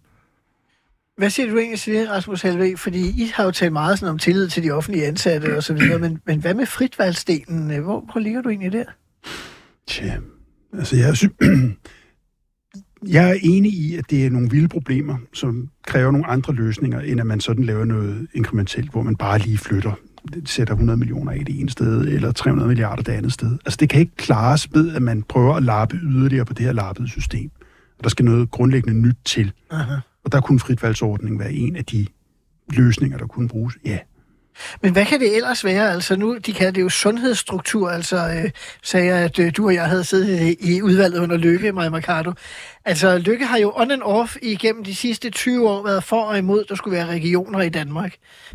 Hvad siger du egentlig til det, Rasmus Helve? Fordi I har jo talt meget sådan om tillid til de offentlige ansatte og så videre, men, men hvad med fritvalgsdelen? Hvor, hvor ligger du egentlig der? Tja, altså jeg synes, jeg er enig i, at det er nogle vilde problemer, som kræver nogle andre løsninger, end at man sådan laver noget inkrementelt, hvor man bare lige flytter sætter 100 millioner i det ene sted, eller 300 milliarder det andet sted. Altså det kan ikke klares ved, at man prøver at lappe yderligere på det her lappede system. Der skal noget grundlæggende nyt til. Aha. Og der kunne fritvalgsordningen være en af de løsninger, der kunne bruges? Ja. Men hvad kan det ellers være? Altså nu, de kalder det jo sundhedsstruktur. Altså øh, sagde jeg, at øh, du og jeg havde siddet i, i udvalget under Lykke, Maja Mercado. Altså Lykke har jo on and off igennem de sidste 20 år været for og imod, der skulle være regioner i Danmark.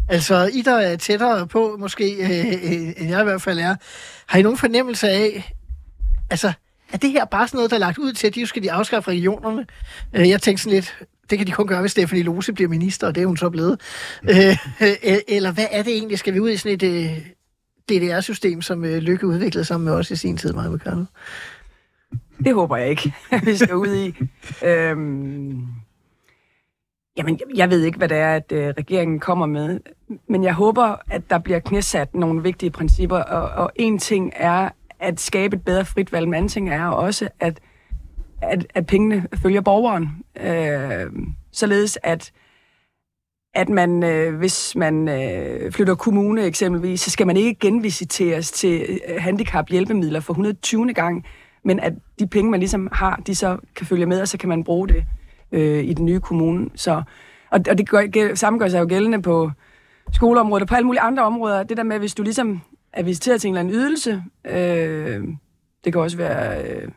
Altså I, der er tættere på, måske, øh, øh, end jeg i hvert fald er, har I nogen fornemmelse af, altså er det her bare sådan noget, der er lagt ud til, at de skal de afskaffe regionerne? Øh, jeg tænkte sådan lidt, det kan de kun gøre, hvis Stefanie Lose bliver minister, og det er hun så blevet. Øh, øh, eller hvad er det egentlig? Skal vi ud i sådan et øh, DDR-system, som øh, Lykke udviklede sammen med os i sin tid, meget bekendt? Det håber jeg ikke, at vi skal ud i. Øhm, jamen, jeg ved ikke, hvad det er, at øh, regeringen kommer med. Men jeg håber, at der bliver knæsat nogle vigtige principper. Og, og en ting er at skabe et bedre frit valg. Men anden ting er også, at, at, at pengene følger borgeren. Øh, således at at man, øh, hvis man øh, flytter kommune eksempelvis, så skal man ikke genvisiteres til øh, handicaphjælpemidler for 120. gang, men at de penge, man ligesom har, de så kan følge med, og så kan man bruge det øh, i den nye kommune. Så, og, og det gør, samme gør sig jo gældende på skoleområdet og på alle mulige andre områder. Det der med, hvis du ligesom er visiteret til en eller anden ydelse, øh, det kan også være øh,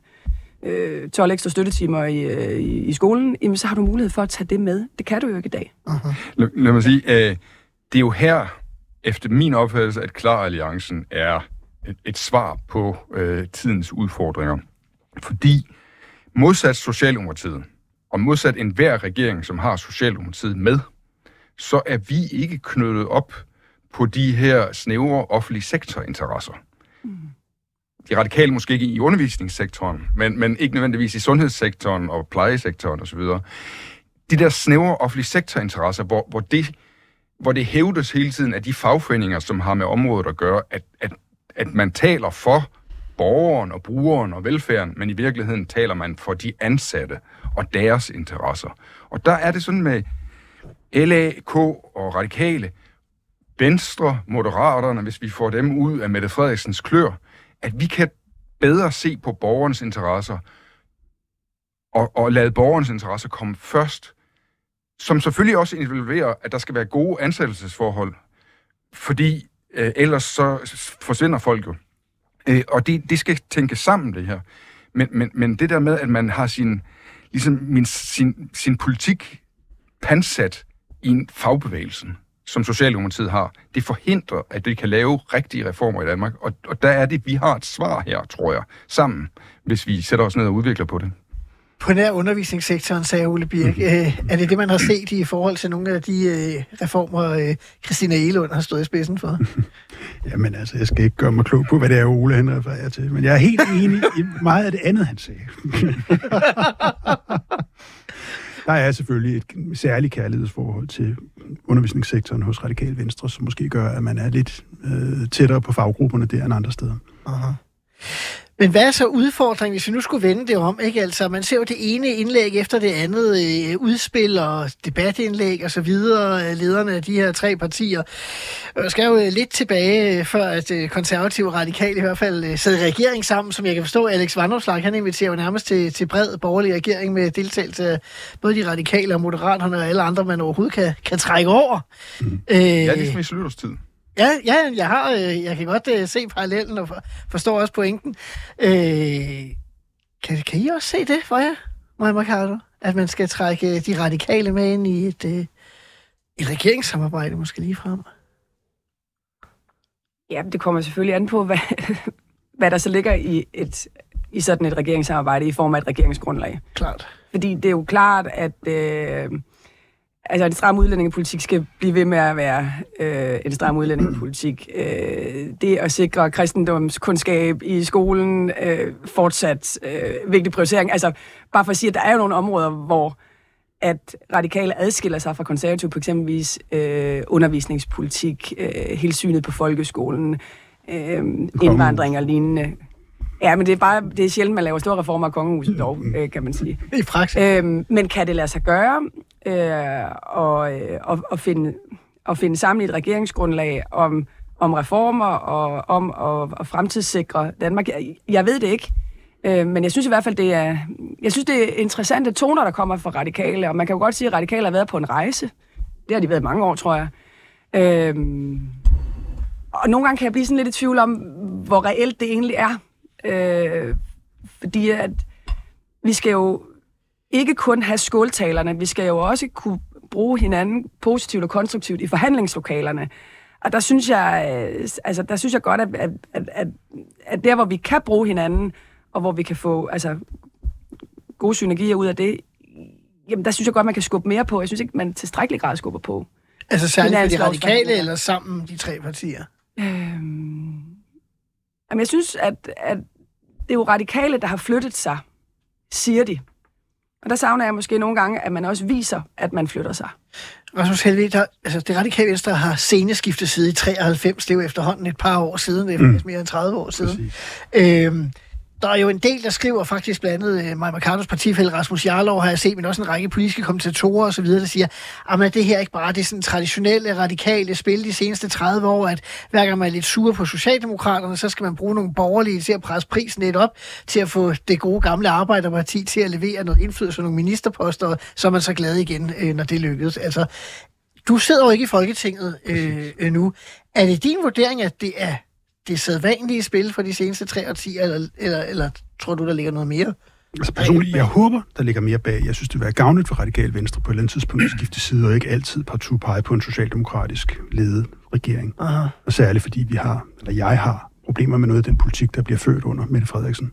øh, 12 ekstra støttetimer i, øh, i, i skolen, jamen, så har du mulighed for at tage det med. Det kan du jo ikke i dag. Uh-huh. Lad, lad mig sige, øh, det er jo her, efter min opfattelse, at Klar Alliancen er et, et svar på øh, tidens udfordringer. Fordi modsat Socialdemokratiet, og modsat enhver regering, som har Socialdemokratiet med, så er vi ikke knyttet op på de her snævre offentlige sektorinteresser. Mm. De radikale måske ikke i undervisningssektoren, men, men ikke nødvendigvis i sundhedssektoren og plejesektoren osv. De der snævre offentlige sektorinteresser, hvor, hvor, det, hvor det hævdes hele tiden af de fagforeninger, som har med området at gøre, at, at, at man taler for borgeren og brugeren og velfærden, men i virkeligheden taler man for de ansatte og deres interesser. Og der er det sådan med LA, K og radikale, Venstre, Moderaterne, hvis vi får dem ud af Mette Frederiksens klør, at vi kan bedre se på borgernes interesser og, og lade borgernes interesser komme først, som selvfølgelig også involverer, at der skal være gode ansættelsesforhold, fordi øh, ellers så forsvinder folk jo. Øh, og det, det skal tænke sammen, det her. Men, men, men det der med, at man har sin, ligesom min, sin, sin politik pansat i en fagbevægelsen, som Socialdemokratiet har, det forhindrer, at vi kan lave rigtige reformer i Danmark. Og, og der er det, vi har et svar her, tror jeg, sammen, hvis vi sætter os ned og udvikler på det. På nær undervisningssektoren, sagde Ole Birk. Mm. Øh, er det det, man har set i forhold til nogle af de øh, reformer, øh, Christina Elund har stået i spidsen for? Jamen altså, jeg skal ikke gøre mig klog på, hvad det er, Ole han refererer til. Men jeg er helt enig i meget af det andet, han sagde. Der er selvfølgelig et særligt kærlighedsforhold til undervisningssektoren hos Radikal Venstre, som måske gør, at man er lidt øh, tættere på faggrupperne der end andre steder. Aha. Men hvad er så udfordringen, hvis vi nu skulle vende det om? Ikke? Altså, man ser jo det ene indlæg efter det andet, øh, udspil og debatindlæg og så videre, øh, lederne af de her tre partier. Jeg skal jo øh, lidt tilbage, øh, før at øh, konservative og radikale i hvert fald øh, sad i regering sammen, som jeg kan forstå, Alex Vandopslag, han inviterer jo nærmest til, til bred borgerlig regering med deltagelse af både de radikale og moderaterne og alle andre, man overhovedet kan, kan trække over. Mm. Øh, ja, ligesom i slutterstid. Ja, ja jeg, har, øh, jeg kan godt øh, se parallellen og for, forstår også pointen. Øh, kan, kan I også se det for jer, Maja Mercado? At man skal trække de radikale med ind i et, øh, et regeringssamarbejde måske lige frem? Ja, det kommer selvfølgelig an på, hvad, hvad der så ligger i, et, i sådan et regeringssamarbejde i form af et regeringsgrundlag. Klart. Fordi det er jo klart, at... Øh, altså en stram udlændingepolitik skal blive ved med at være øh, en stram udlændingepolitik. Øh, det at sikre kristendomskundskab i skolen, øh, fortsat øh, vigtig prioritering. Altså bare for at sige, at der er jo nogle områder, hvor at radikale adskiller sig fra konservative, på eksempelvis øh, undervisningspolitik, øh, hele synet på folkeskolen, øh, indvandring og lignende. Ja, men det er bare det er sjældent, man laver store reformer af kongehuset dog, øh, kan man sige. I praksis. Øhm, men kan det lade sig gøre øh, og, øh, og, og, finde, og finde sammen et regeringsgrundlag om, om reformer og om at, at fremtidssikre Danmark? Jeg, jeg ved det ikke. Øh, men jeg synes i hvert fald, det er, jeg synes, det er interessante toner, der kommer fra radikale, og man kan jo godt sige, at radikale har været på en rejse Det har de været i mange år, tror jeg. Øhm, og nogle gange kan jeg blive sådan lidt i tvivl om, hvor reelt det egentlig er. Øh, fordi at vi skal jo ikke kun have skåltalerne, vi skal jo også kunne bruge hinanden positivt og konstruktivt i forhandlingslokalerne. Og der synes jeg, øh, altså, der synes jeg godt, at, at, at, at, der, hvor vi kan bruge hinanden, og hvor vi kan få altså, gode synergier ud af det, jamen der synes jeg godt, man kan skubbe mere på. Jeg synes ikke, man tilstrækkelig grad skubber på. Altså særligt for de Finanslovsforhandlinger. radikale, eller sammen de tre partier? Øhm, jamen, jeg synes, at, at det er jo radikale, der har flyttet sig, siger de. Og der savner jeg måske nogle gange, at man også viser, at man flytter sig. Rasmus Helvig, der, altså det radikale venstre har seneskiftet side i 93, det er jo efterhånden et par år siden, det er faktisk mere end 30 år siden. Øhm, der er jo en del, der skriver faktisk blandt andet uh, Maja Mercados partifælde Rasmus Jarlov, har jeg set, men også en række politiske kommentatorer og så videre, der siger, at det her er ikke bare det sådan traditionelle, radikale spil de seneste 30 år, at hver gang man er lidt sur på Socialdemokraterne, så skal man bruge nogle borgerlige til at presse prisen lidt op, til at få det gode gamle arbejderparti til at levere noget indflydelse og nogle ministerposter, så er man så glad igen, øh, når det lykkedes. Altså, du sidder jo ikke i Folketinget øh, øh, nu. Er det din vurdering, at det er det sædvanlige spil for de seneste tre årtier, eller, eller, eller tror du, der ligger noget mere? Altså personligt, jeg håber, der ligger mere bag. Jeg synes, det vil være gavnligt for radikal venstre på et eller andet tidspunkt at skifte side, og ikke altid partout pege på en socialdemokratisk ledet regering. Aha. Og særligt fordi vi har, eller jeg har, problemer med noget af den politik, der bliver ført under Mette Frederiksen.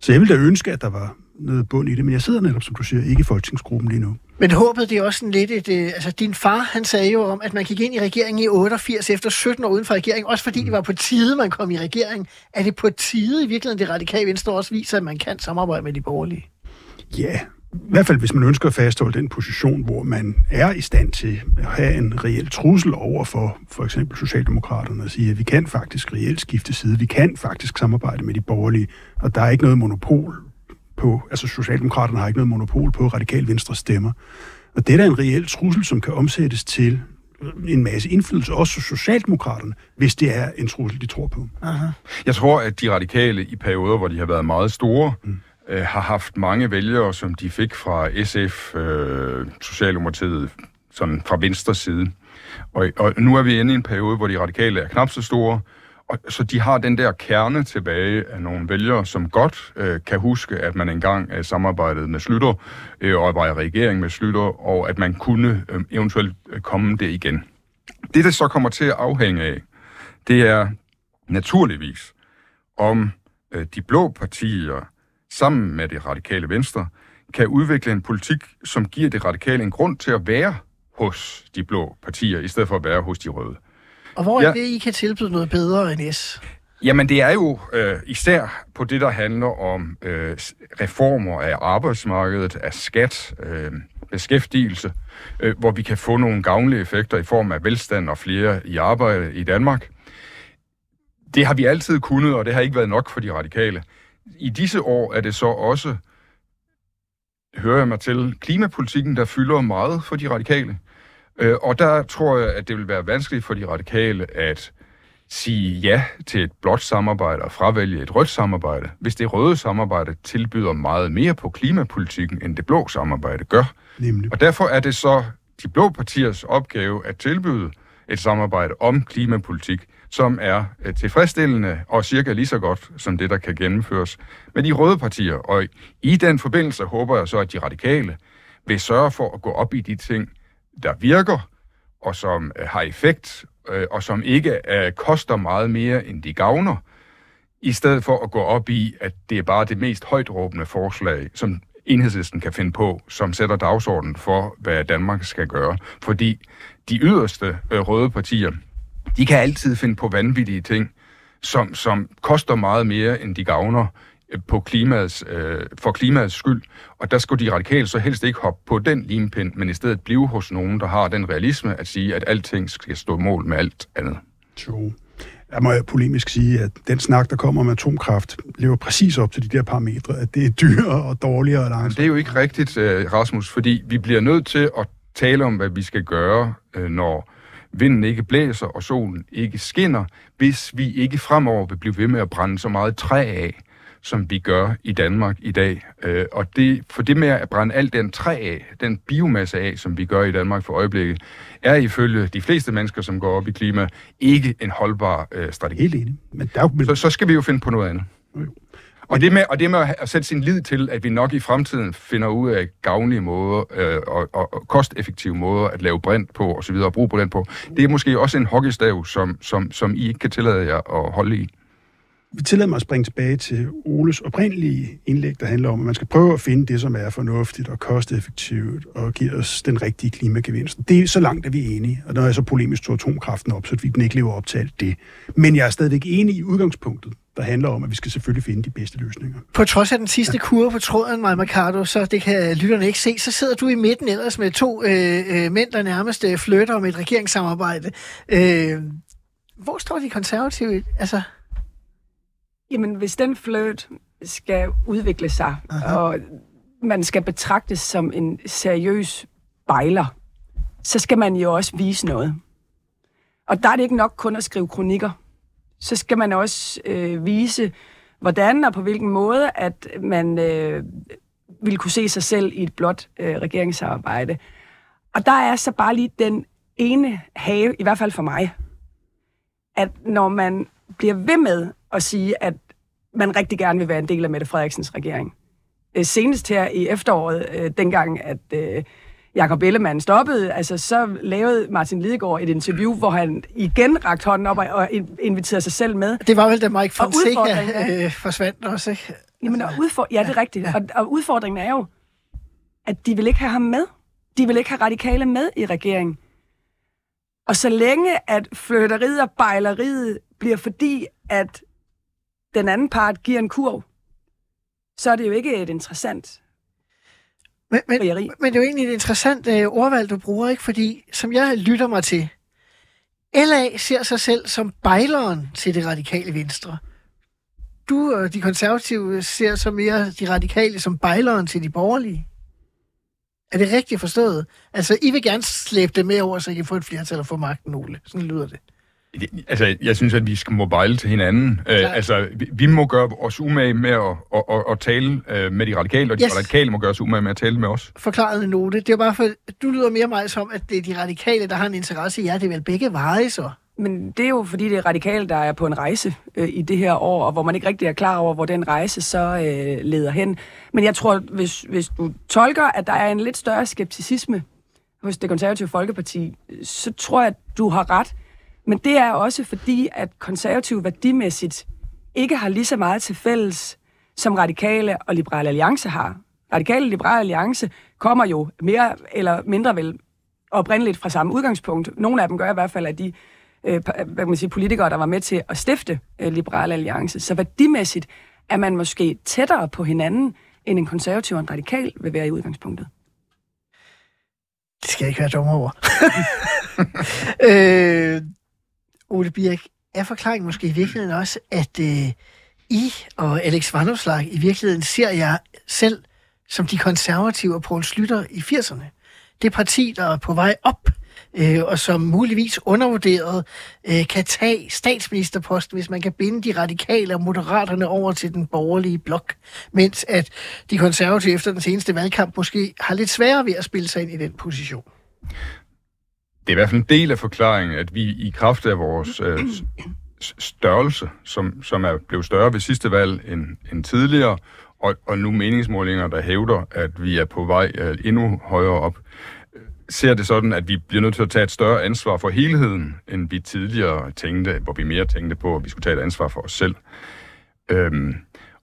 Så jeg ville da ønske, at der var noget bund i det, men jeg sidder netop, som du siger, ikke i folketingsgruppen lige nu. Men håbet, det er også sådan lidt et... Øh, altså, din far, han sagde jo om, at man gik ind i regeringen i 88 efter 17 år uden for regeringen, også fordi det var på tide, man kom i regering. Er det på tide i virkeligheden, det radikale venstre også viser, at man kan samarbejde med de borgerlige? Ja, i hvert fald hvis man ønsker at fastholde den position, hvor man er i stand til at have en reel trussel over for for eksempel Socialdemokraterne og sige, at vi kan faktisk reelt skifte side, vi kan faktisk samarbejde med de borgerlige, og der er ikke noget monopol på, altså Socialdemokraterne har ikke noget monopol på radikal venstre stemmer. Og det er da en reel trussel, som kan omsættes til en masse indflydelse, også hos Socialdemokraterne, hvis det er en trussel, de tror på. Jeg tror, at de radikale i perioder, hvor de har været meget store, mm. øh, har haft mange vælgere, som de fik fra SF, øh, Socialdemokratiet, sådan fra venstre side. Og, og nu er vi inde i en periode, hvor de radikale er knap så store, og, så de har den der kerne tilbage af nogle vælgere, som godt øh, kan huske, at man engang øh, samarbejdede med Slytter, øh, og var i regering med Slytter, og at man kunne øh, eventuelt øh, komme det igen. Det, der så kommer til at afhænge af, det er naturligvis, om øh, de blå partier sammen med det radikale venstre kan udvikle en politik, som giver det radikale en grund til at være hos de blå partier, i stedet for at være hos de røde. Og hvor er Ja. det, I kan tilbyde noget bedre end S? Jamen det er jo øh, især på det, der handler om øh, reformer af arbejdsmarkedet, af skat, øh, beskæftigelse, øh, hvor vi kan få nogle gavnlige effekter i form af velstand og flere i arbejde i Danmark. Det har vi altid kunnet, og det har ikke været nok for de radikale. I disse år er det så også, hører jeg mig til, klimapolitikken, der fylder meget for de radikale. Øh, og der tror jeg, at det vil være vanskeligt for de radikale at sige ja til et blåt samarbejde og fravælge et rødt samarbejde, hvis det røde samarbejde tilbyder meget mere på klimapolitikken, end det blå samarbejde gør. Nemlig. Og derfor er det så de blå partiers opgave at tilbyde et samarbejde om klimapolitik, som er øh, tilfredsstillende og cirka lige så godt som det, der kan gennemføres med de røde partier. Og i den forbindelse håber jeg så, at de radikale vil sørge for at gå op i de ting, der virker, og som øh, har effekt, øh, og som ikke øh, koster meget mere, end de gavner, i stedet for at gå op i, at det er bare det mest højtråbende forslag, som enhedslisten kan finde på, som sætter dagsordenen for, hvad Danmark skal gøre. Fordi de yderste øh, røde partier, de kan altid finde på vanvittige ting, som, som koster meget mere, end de gavner på klimaets, øh, for klimaets skyld. Og der skulle de radikale så helst ikke hoppe på den limpind, men i stedet blive hos nogen, der har den realisme at sige, at alting skal stå mål med alt andet. Jo. Jeg må polemisk sige, at den snak, der kommer om atomkraft, lever præcis op til de der parametre, at det er dyrere og dårligere og langsomt. det er jo ikke rigtigt, øh, Rasmus, fordi vi bliver nødt til at tale om, hvad vi skal gøre, øh, når vinden ikke blæser og solen ikke skinner, hvis vi ikke fremover vil blive ved med at brænde så meget træ af, som vi gør i Danmark i dag. Øh, og det, for det med at brænde al den træ af, den biomasse af, som vi gør i Danmark for øjeblikket, er ifølge de fleste mennesker, som går op i klima, ikke en holdbar øh, strategi. Helt enig. Men der er jo, Så, så skal vi jo finde på noget andet. Og det, med, og det med at, sætte sin lid til, at vi nok i fremtiden finder ud af gavnlige måder øh, og, og, og kosteffektive måder at lave brint på og så videre og bruge den på, det er måske også en hockeystav, som, som, som I ikke kan tillade jer at holde i. vi tillader mig at springe tilbage til Oles oprindelige indlæg, der handler om, at man skal prøve at finde det, som er fornuftigt og kosteffektivt og giver os den rigtige klimagevinst. Det er så langt, at vi er enige, og når jeg så polemisk tog atomkraften op, så vi den ikke lever op til alt det. Men jeg er stadigvæk enig i udgangspunktet, der handler om, at vi skal selvfølgelig finde de bedste løsninger. På trods af den sidste kurve på tråden, Maja Mercado, så det kan lytterne ikke se, så sidder du i midten ellers med to øh, øh, mænd, der nærmest øh, flytter om et regeringssamarbejde. Øh, hvor står de konservative? Altså, Jamen, hvis den flirt skal udvikle sig, Aha. og man skal betragtes som en seriøs bejler, så skal man jo også vise noget. Og der er det ikke nok kun at skrive kronikker. Så skal man også øh, vise, hvordan og på hvilken måde, at man øh, vil kunne se sig selv i et blot øh, regeringssamarbejde. Og der er så bare lige den ene have, i hvert fald for mig, at når man bliver ved med at sige, at man rigtig gerne vil være en del af Mette Frederiksens regering. Øh, senest her i efteråret, øh, dengang at øh, Jakob Ellemann stoppede, altså så lavede Martin Lidegaard et interview, hvor han igen rakte hånden op og, og in- inviterede sig selv med. det var vel, da Mike Og Fonseca øh, forsvandt også, ikke? Jamen, og udfor- ja, det er rigtigt. Og, og udfordringen er jo, at de vil ikke have ham med. De vil ikke have radikale med i regeringen. Og så længe at flytteriet og bejleriet bliver fordi, at den anden part giver en kurv, så er det jo ikke et interessant Men, men, frieri. men det er jo egentlig et interessant øh, ordvalg, du bruger, ikke? Fordi, som jeg lytter mig til, LA ser sig selv som bejleren til det radikale venstre. Du og de konservative ser så mere de radikale som bejleren til de borgerlige. Er det rigtigt forstået? Altså, I vil gerne slæbe det med over, så I kan få et flertal og få magten, Ole. Sådan lyder det. Det- Altså, jeg synes, at vi skal mobile til hinanden. Øh, Klart. altså, vi, vi må gøre os umage med at, at, at, at tale øh, med de radikale, og de Yes. radikale må gøre os umage med at tale med os. Forklaret note. Det er bare for, du lyder mere mig som, at det er de radikale, der har en interesse i jer. Det er vel begge veje, så? Men det er jo fordi, det er radikale, der er på en rejse øh, i det her år, og hvor man ikke rigtig er klar over, hvor den rejse så øh, leder hen. Men jeg tror, hvis, hvis du tolker, at der er en lidt større skepticisme hos det konservative Folkeparti, så tror jeg, at du har ret. Men det er også fordi, at konservative værdimæssigt ikke har lige så meget til fælles, som radikale og liberale alliance har. Radikale og liberale alliance kommer jo mere eller mindre vel oprindeligt fra samme udgangspunkt. Nogle af dem gør i hvert fald, at de øh, hvad kan man sige, politikere, der var med til at stifte øh, Liberale Alliance. Så værdimæssigt er man måske tættere på hinanden, end en konservativ og en radikal vil være i udgangspunktet. Det skal jeg ikke være dommer over. øh, Ole Birk, er forklaringen måske i virkeligheden også, at øh, I og Alex Vanopslag i virkeligheden ser jer selv som de konservative og Poul Slytter i 80'erne? Det parti, der er på vej op, øh, og som muligvis undervurderet øh, kan tage statsministerposten, hvis man kan binde de radikale og moderaterne over til den borgerlige blok, mens at de konservative efter den seneste valgkamp måske har lidt sværere ved at spille sig ind i den position. Det er i hvert fald en del af forklaringen, at vi i kraft af vores øh, størrelse, som, som er blevet større ved sidste valg end, end tidligere, og, og nu meningsmålinger, der hævder, at vi er på vej øh, endnu højere op, ser det sådan, at vi bliver nødt til at tage et større ansvar for helheden, end vi tidligere tænkte, hvor vi mere tænkte på, at vi skulle tage et ansvar for os selv. Øhm,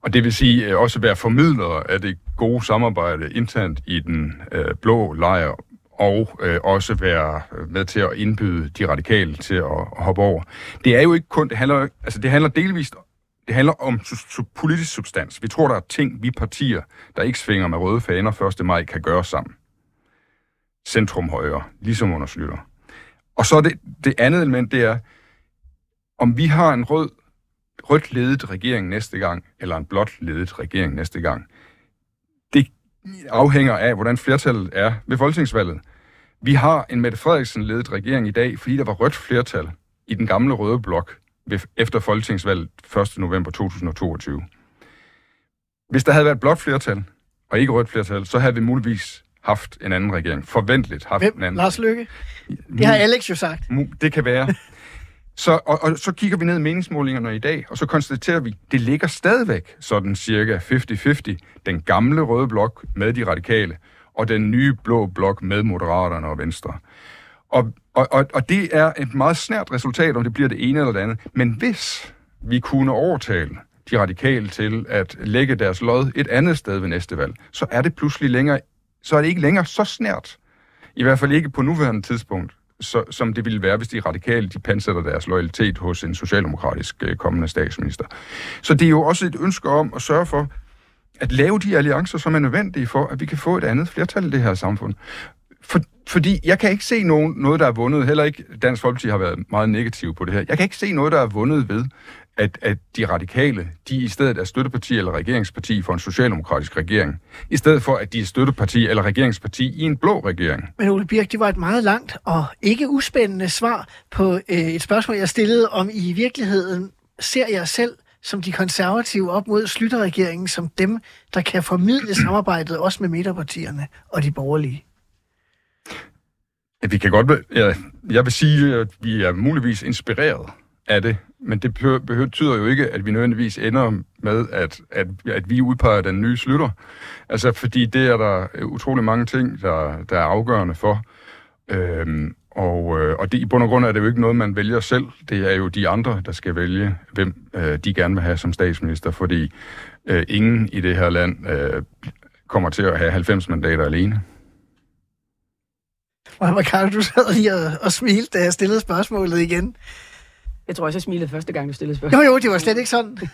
og det vil sige øh, også være formidlere af det gode samarbejde internt i den øh, blå lejr, og øh, også være øh, med til at indbyde de radikale til at, at hoppe over. Det er jo ikke kun, det handler, altså det handler delvist, det handler om su- su- politisk substans. Vi tror, der er ting, vi partier, der ikke svinger med røde faner 1. maj, kan gøre sammen. Centrum højre, ligesom under Slytter. Og så det, det andet element, det er, om vi har en rød, rødt ledet regering næste gang, eller en blåt ledet regering næste gang, det afhænger af, hvordan flertallet er ved folketingsvalget. Vi har en Mette Frederiksen-ledet regering i dag, fordi der var rødt flertal i den gamle røde blok ved, efter folketingsvalget 1. november 2022. Hvis der havde været blot flertal, og ikke rødt flertal, så havde vi muligvis haft en anden regering. Forventeligt haft Hvem? en anden. Lars Løkke? Det har Alex jo sagt. Det kan være. Så, og, og så kigger vi ned i meningsmålingerne i dag, og så konstaterer vi, det ligger stadigvæk sådan cirka 50-50, den gamle røde blok med de radikale, og den nye blå blok med Moderaterne og Venstre. Og, og, og, og det er et meget snært resultat, om det bliver det ene eller det andet. Men hvis vi kunne overtale de radikale til at lægge deres lod et andet sted ved næste valg, så er det pludselig længere, så er det ikke længere så snært. I hvert fald ikke på nuværende tidspunkt, så, som det ville være, hvis de radikale de pansætter deres loyalitet hos en socialdemokratisk øh, kommende statsminister. Så det er jo også et ønske om at sørge for at lave de alliancer, som er nødvendige for, at vi kan få et andet flertal i det her samfund. For, fordi jeg kan ikke se nogen, noget, der er vundet, heller ikke Dansk Folkeparti har været meget negativ på det her. Jeg kan ikke se noget, der er vundet ved, at, at de radikale, de i stedet er støtteparti eller regeringsparti for en socialdemokratisk regering, i stedet for, at de er støtteparti eller regeringsparti i en blå regering. Men Ole Birk, det var et meget langt og ikke uspændende svar på øh, et spørgsmål, jeg stillede om I virkeligheden ser jeg selv som de konservative op mod Slytterregeringen som dem, der kan formidle samarbejdet også med midterpartierne og de borgerlige. Vi kan godt, jeg vil sige, at vi er muligvis inspireret af det, men det behøver- betyder jo ikke, at vi nødvendigvis ender med, at, at, at vi udpeger den nye slutter. Altså, fordi det er der utrolig mange ting, der, der er afgørende for. Øhm, og, øh, og det, i bund og grund er det jo ikke noget, man vælger selv. Det er jo de andre, der skal vælge, hvem øh, de gerne vil have som statsminister, fordi øh, ingen i det her land øh, kommer til at have 90 mandater alene. Og Ricardo, du sad lige og, og smilte, da jeg stillede spørgsmålet igen. Jeg tror også, jeg smilede første gang, du stillede spørgsmål. Jo, jo, det var slet ikke sådan.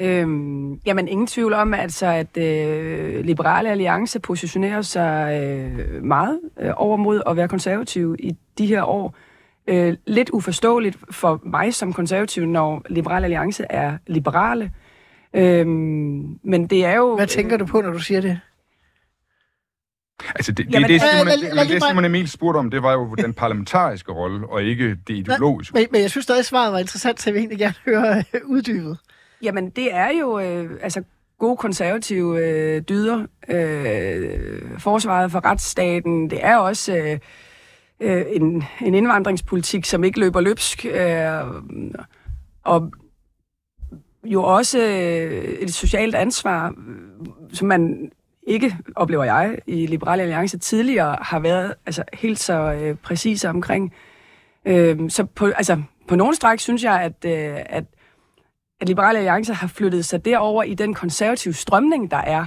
Øhm, jamen, ingen tvivl om, altså, at øh, Liberale Alliance positionerer sig øh, meget øh, over mod at være konservativ i de her år. Øh, lidt uforståeligt for mig som konservativ, når Liberale Alliance er liberale. Øhm, men det er jo... Hvad tænker du på, når du siger det? Altså, det, det, Jamen, det, øh, Simon, lad- det, lad lige det Simon Emil spurgte om, det var jo den parlamentariske rolle, og ikke det ideologiske. Men, men jeg synes stadig, svaret var interessant, så jeg vil egentlig gerne høre øh, uddybet. Jamen, det er jo øh, altså gode konservative øh, dyder. Øh, forsvaret for retsstaten, det er også øh, øh, en, en indvandringspolitik, som ikke løber løbsk. Øh, og jo også øh, et socialt ansvar, øh, som man ikke, oplever jeg, i Liberale Alliance tidligere har været altså, helt så øh, præcise omkring. Øh, så på, altså, på nogle stræk synes jeg, at, øh, at at Liberale Alliance har flyttet sig derover i den konservative strømning, der er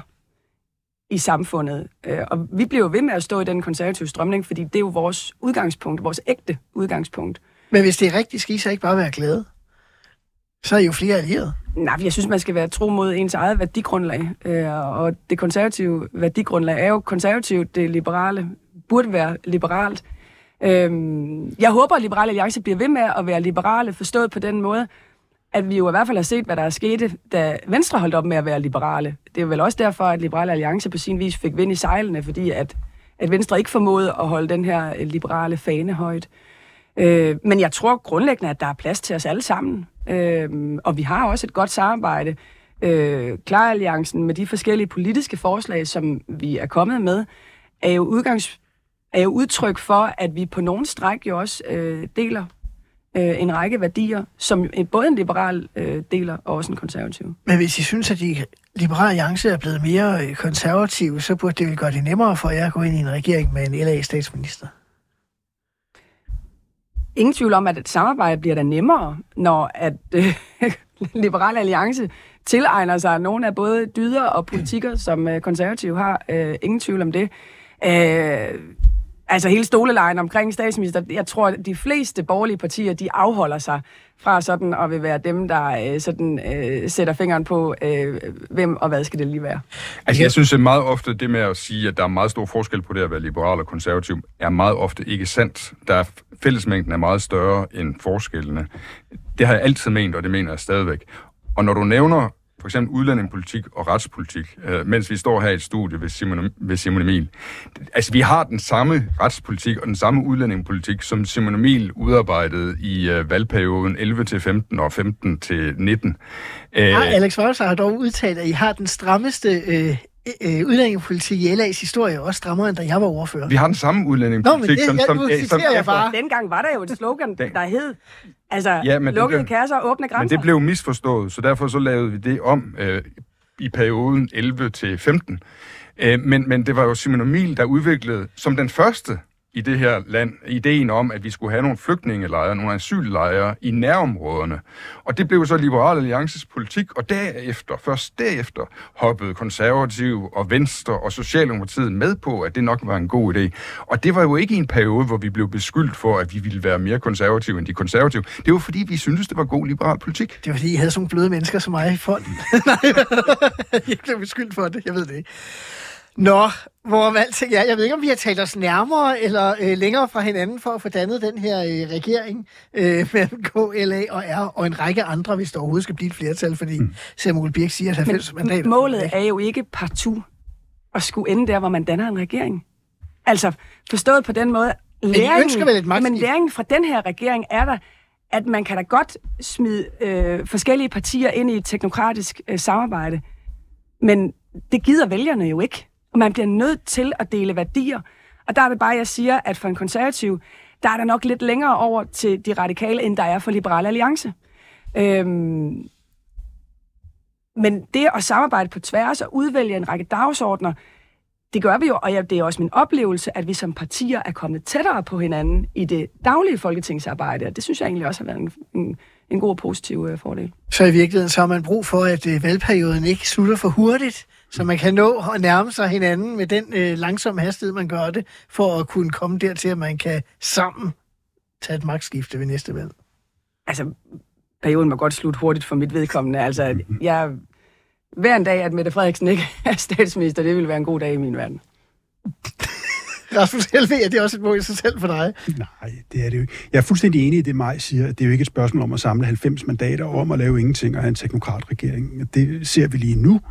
i samfundet. Øh, Og vi bliver jo ved med at stå i den konservative strømning, fordi det er jo vores udgangspunkt, vores ægte udgangspunkt. Men hvis det er rigtigt, skal I så ikke bare være glade? Så er I jo flere allierede. Nej, jeg synes, man skal være tro mod ens eget værdigrundlag. Øh, Og det konservative værdigrundlag er jo konservativt, det liberale burde være liberalt. Øhm, Jeg håber, at Liberale Alliance bliver ved med at være liberale, forstået på den måde, at vi jo i hvert fald har set, hvad der er sket, da Venstre holdt op med at være liberale. Det er vel også derfor, at Liberale Alliance på sin vis fik vind i sejlene, fordi at, at Venstre ikke formåede at holde den her liberale fane højt. Øh, men jeg tror grundlæggende, at der er plads til os alle sammen. Øh, og vi har også et godt samarbejde. Øh, Klaralliancen med de forskellige politiske forslag, som vi er kommet med, er jo, udgangs, er jo udtryk for, at vi på nogle stræk jo også øh, deler øh, en række værdier, som en- øh, både en liberal øh, deler og også en konservativ. Men hvis I synes, at de liberale alliance er blevet mere øh, konservative, så burde det vel gøre det nemmere for jer at gå ind i en regering med en LA-statsminister. Ingen tvivl om, at et samarbejde bliver da nemmere, når at øh, Liberale Alliance tilegner sig nogle af både dyder og politikker, som øh, konservative har. Øh, ingen tvivl om det. Øh, altså hele stolelejen omkring statsminister, jeg tror, at de fleste borgerlige partier, de afholder sig fra sådan at vil være dem, der øh, sådan, øh, sætter fingeren på, øh, hvem og hvad skal det lige være. Altså, jeg synes at meget ofte, det med at sige, at der er meget stor forskel på det at være liberal og konservativ, er meget ofte ikke sandt. Der er fællesmængden er meget større end forskellene. Det har jeg altid ment, og det mener jeg stadigvæk. Og når du nævner for eksempel udlændingepolitik og retspolitik, øh, mens vi står her i et studie ved Simon, ved Simon Emil. Altså, vi har den samme retspolitik og den samme udlændingepolitik, som Simon Emil udarbejdede i øh, valgperioden 11 til 15 og 15 til 19. Øh, ja, Alex Volser har dog udtalt, at I har den strammeste øh, øh, udlændingepolitik i LA's historie også strammere, end da jeg var ordfører. Vi har den samme udlændingepolitik. Nå, men det, som, som, jeg, som, jeg bare. Dengang var der jo et slogan, der hed, altså, ja, men lukkede blev, kasser og åbne grænser. Men det blev misforstået, så derfor så lavede vi det om øh, i perioden 11 til 15. Øh, men, men det var jo Simon Emil, der udviklede som den første i det her land ideen om, at vi skulle have nogle flygtningelejre, nogle asyllejre i nærområderne. Og det blev så Liberal Alliances politik, og derefter, først derefter, hoppede konservative og Venstre og Socialdemokratiet med på, at det nok var en god idé. Og det var jo ikke en periode, hvor vi blev beskyldt for, at vi ville være mere konservative end de konservative. Det var fordi, vi syntes, det var god liberal politik. Det var fordi, I havde sådan bløde mennesker som mig i fonden. Nej, jeg blev beskyldt for det, jeg ved det ikke. Nå, hvor alting er. Jeg ved ikke, om vi har talt os nærmere eller øh, længere fra hinanden for at få dannet den her øh, regering øh, mellem KLA og R og en række andre, hvis der overhovedet skal blive et flertal, fordi mm. Samuel Birk siger, at 90 Men mandater... målet er jo ikke partout at skulle ende der, hvor man danner en regering. Altså, forstået på den måde, læringen, ønsker vel men læringen fra den her regering er der, at man kan da godt smide øh, forskellige partier ind i et teknokratisk øh, samarbejde, men det gider vælgerne jo ikke. Og man bliver nødt til at dele værdier. Og der er det bare, jeg siger, at for en konservativ, der er der nok lidt længere over til de radikale, end der er for Liberale Alliance. Øhm, men det at samarbejde på tværs og udvælge en række dagsordner, det gør vi jo, og det er også min oplevelse, at vi som partier er kommet tættere på hinanden i det daglige folketingsarbejde, og det synes jeg egentlig også har været en, en, en god og positiv øh, fordel. Så i virkeligheden så har man brug for, at øh, valgperioden ikke slutter for hurtigt, så man kan nå at nærme sig hinanden med den øh, langsomme hastighed, man gør det, for at kunne komme dertil, at man kan sammen tage et magtskifte ved næste valg. Altså, perioden må godt slutte hurtigt for mit vedkommende. Altså, jeg, hver en dag, at Mette Frederiksen ikke er statsminister, det vil være en god dag i min verden. Rasmus Helve, er det også et mål i sig selv for dig? Nej, det er det jo ikke. Jeg er fuldstændig enig i det, Maj siger. Det er jo ikke et spørgsmål om at samle 90 mandater om at lave ingenting og have en teknokratregering. Det ser vi lige nu.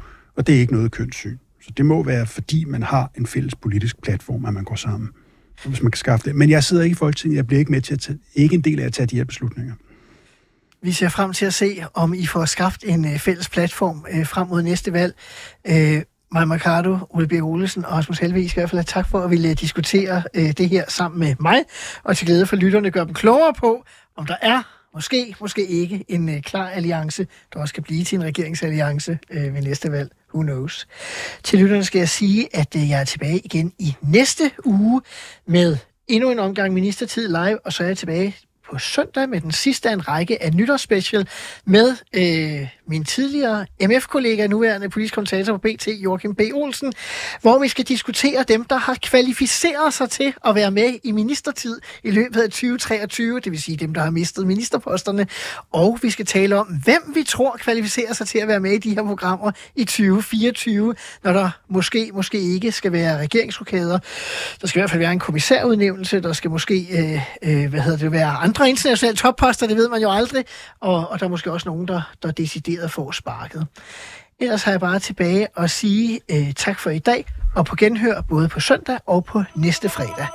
Og det er ikke noget kønssyn. Så det må være, fordi man har en fælles politisk platform, at man går sammen. Hvis man kan skaffe det. Men jeg sidder ikke i Folketinget. Jeg bliver ikke med til at tage, ikke en del af at tage de her beslutninger. Vi ser frem til at se, om I får skabt en øh, fælles platform øh, frem mod næste valg. Øh, Maja Mercado, Ole Birk Olesen og Rasmus Helve, I skal i hvert fald have tak for at ville diskutere øh, det her sammen med mig, og til glæde for lytterne gør dem klogere på, om der er måske, måske ikke en øh, klar alliance, der også kan blive til en regeringsalliance øh, ved næste valg. Who knows? Til lytterne skal jeg sige, at øh, jeg er tilbage igen i næste uge med endnu en omgang ministertid live, og så er jeg tilbage på søndag med den sidste af en række af nytårsspecial med øh, min tidligere MF-kollega, nuværende politisk kommentator på BT, Joachim B. Olsen, hvor vi skal diskutere dem, der har kvalificeret sig til at være med i ministertid i løbet af 2023, det vil sige dem, der har mistet ministerposterne, og vi skal tale om, hvem vi tror kvalificerer sig til at være med i de her programmer i 2024, når der måske, måske ikke skal være regeringsrokader. Der skal i hvert fald være en kommissærudnævnelse, der skal måske, øh, øh, hvad hedder det, være andre internationale topposter, det ved man jo aldrig, og, og der er måske også nogen, der, der decideret får sparket. Ellers har jeg bare tilbage at sige øh, tak for i dag, og på genhør både på søndag og på næste fredag.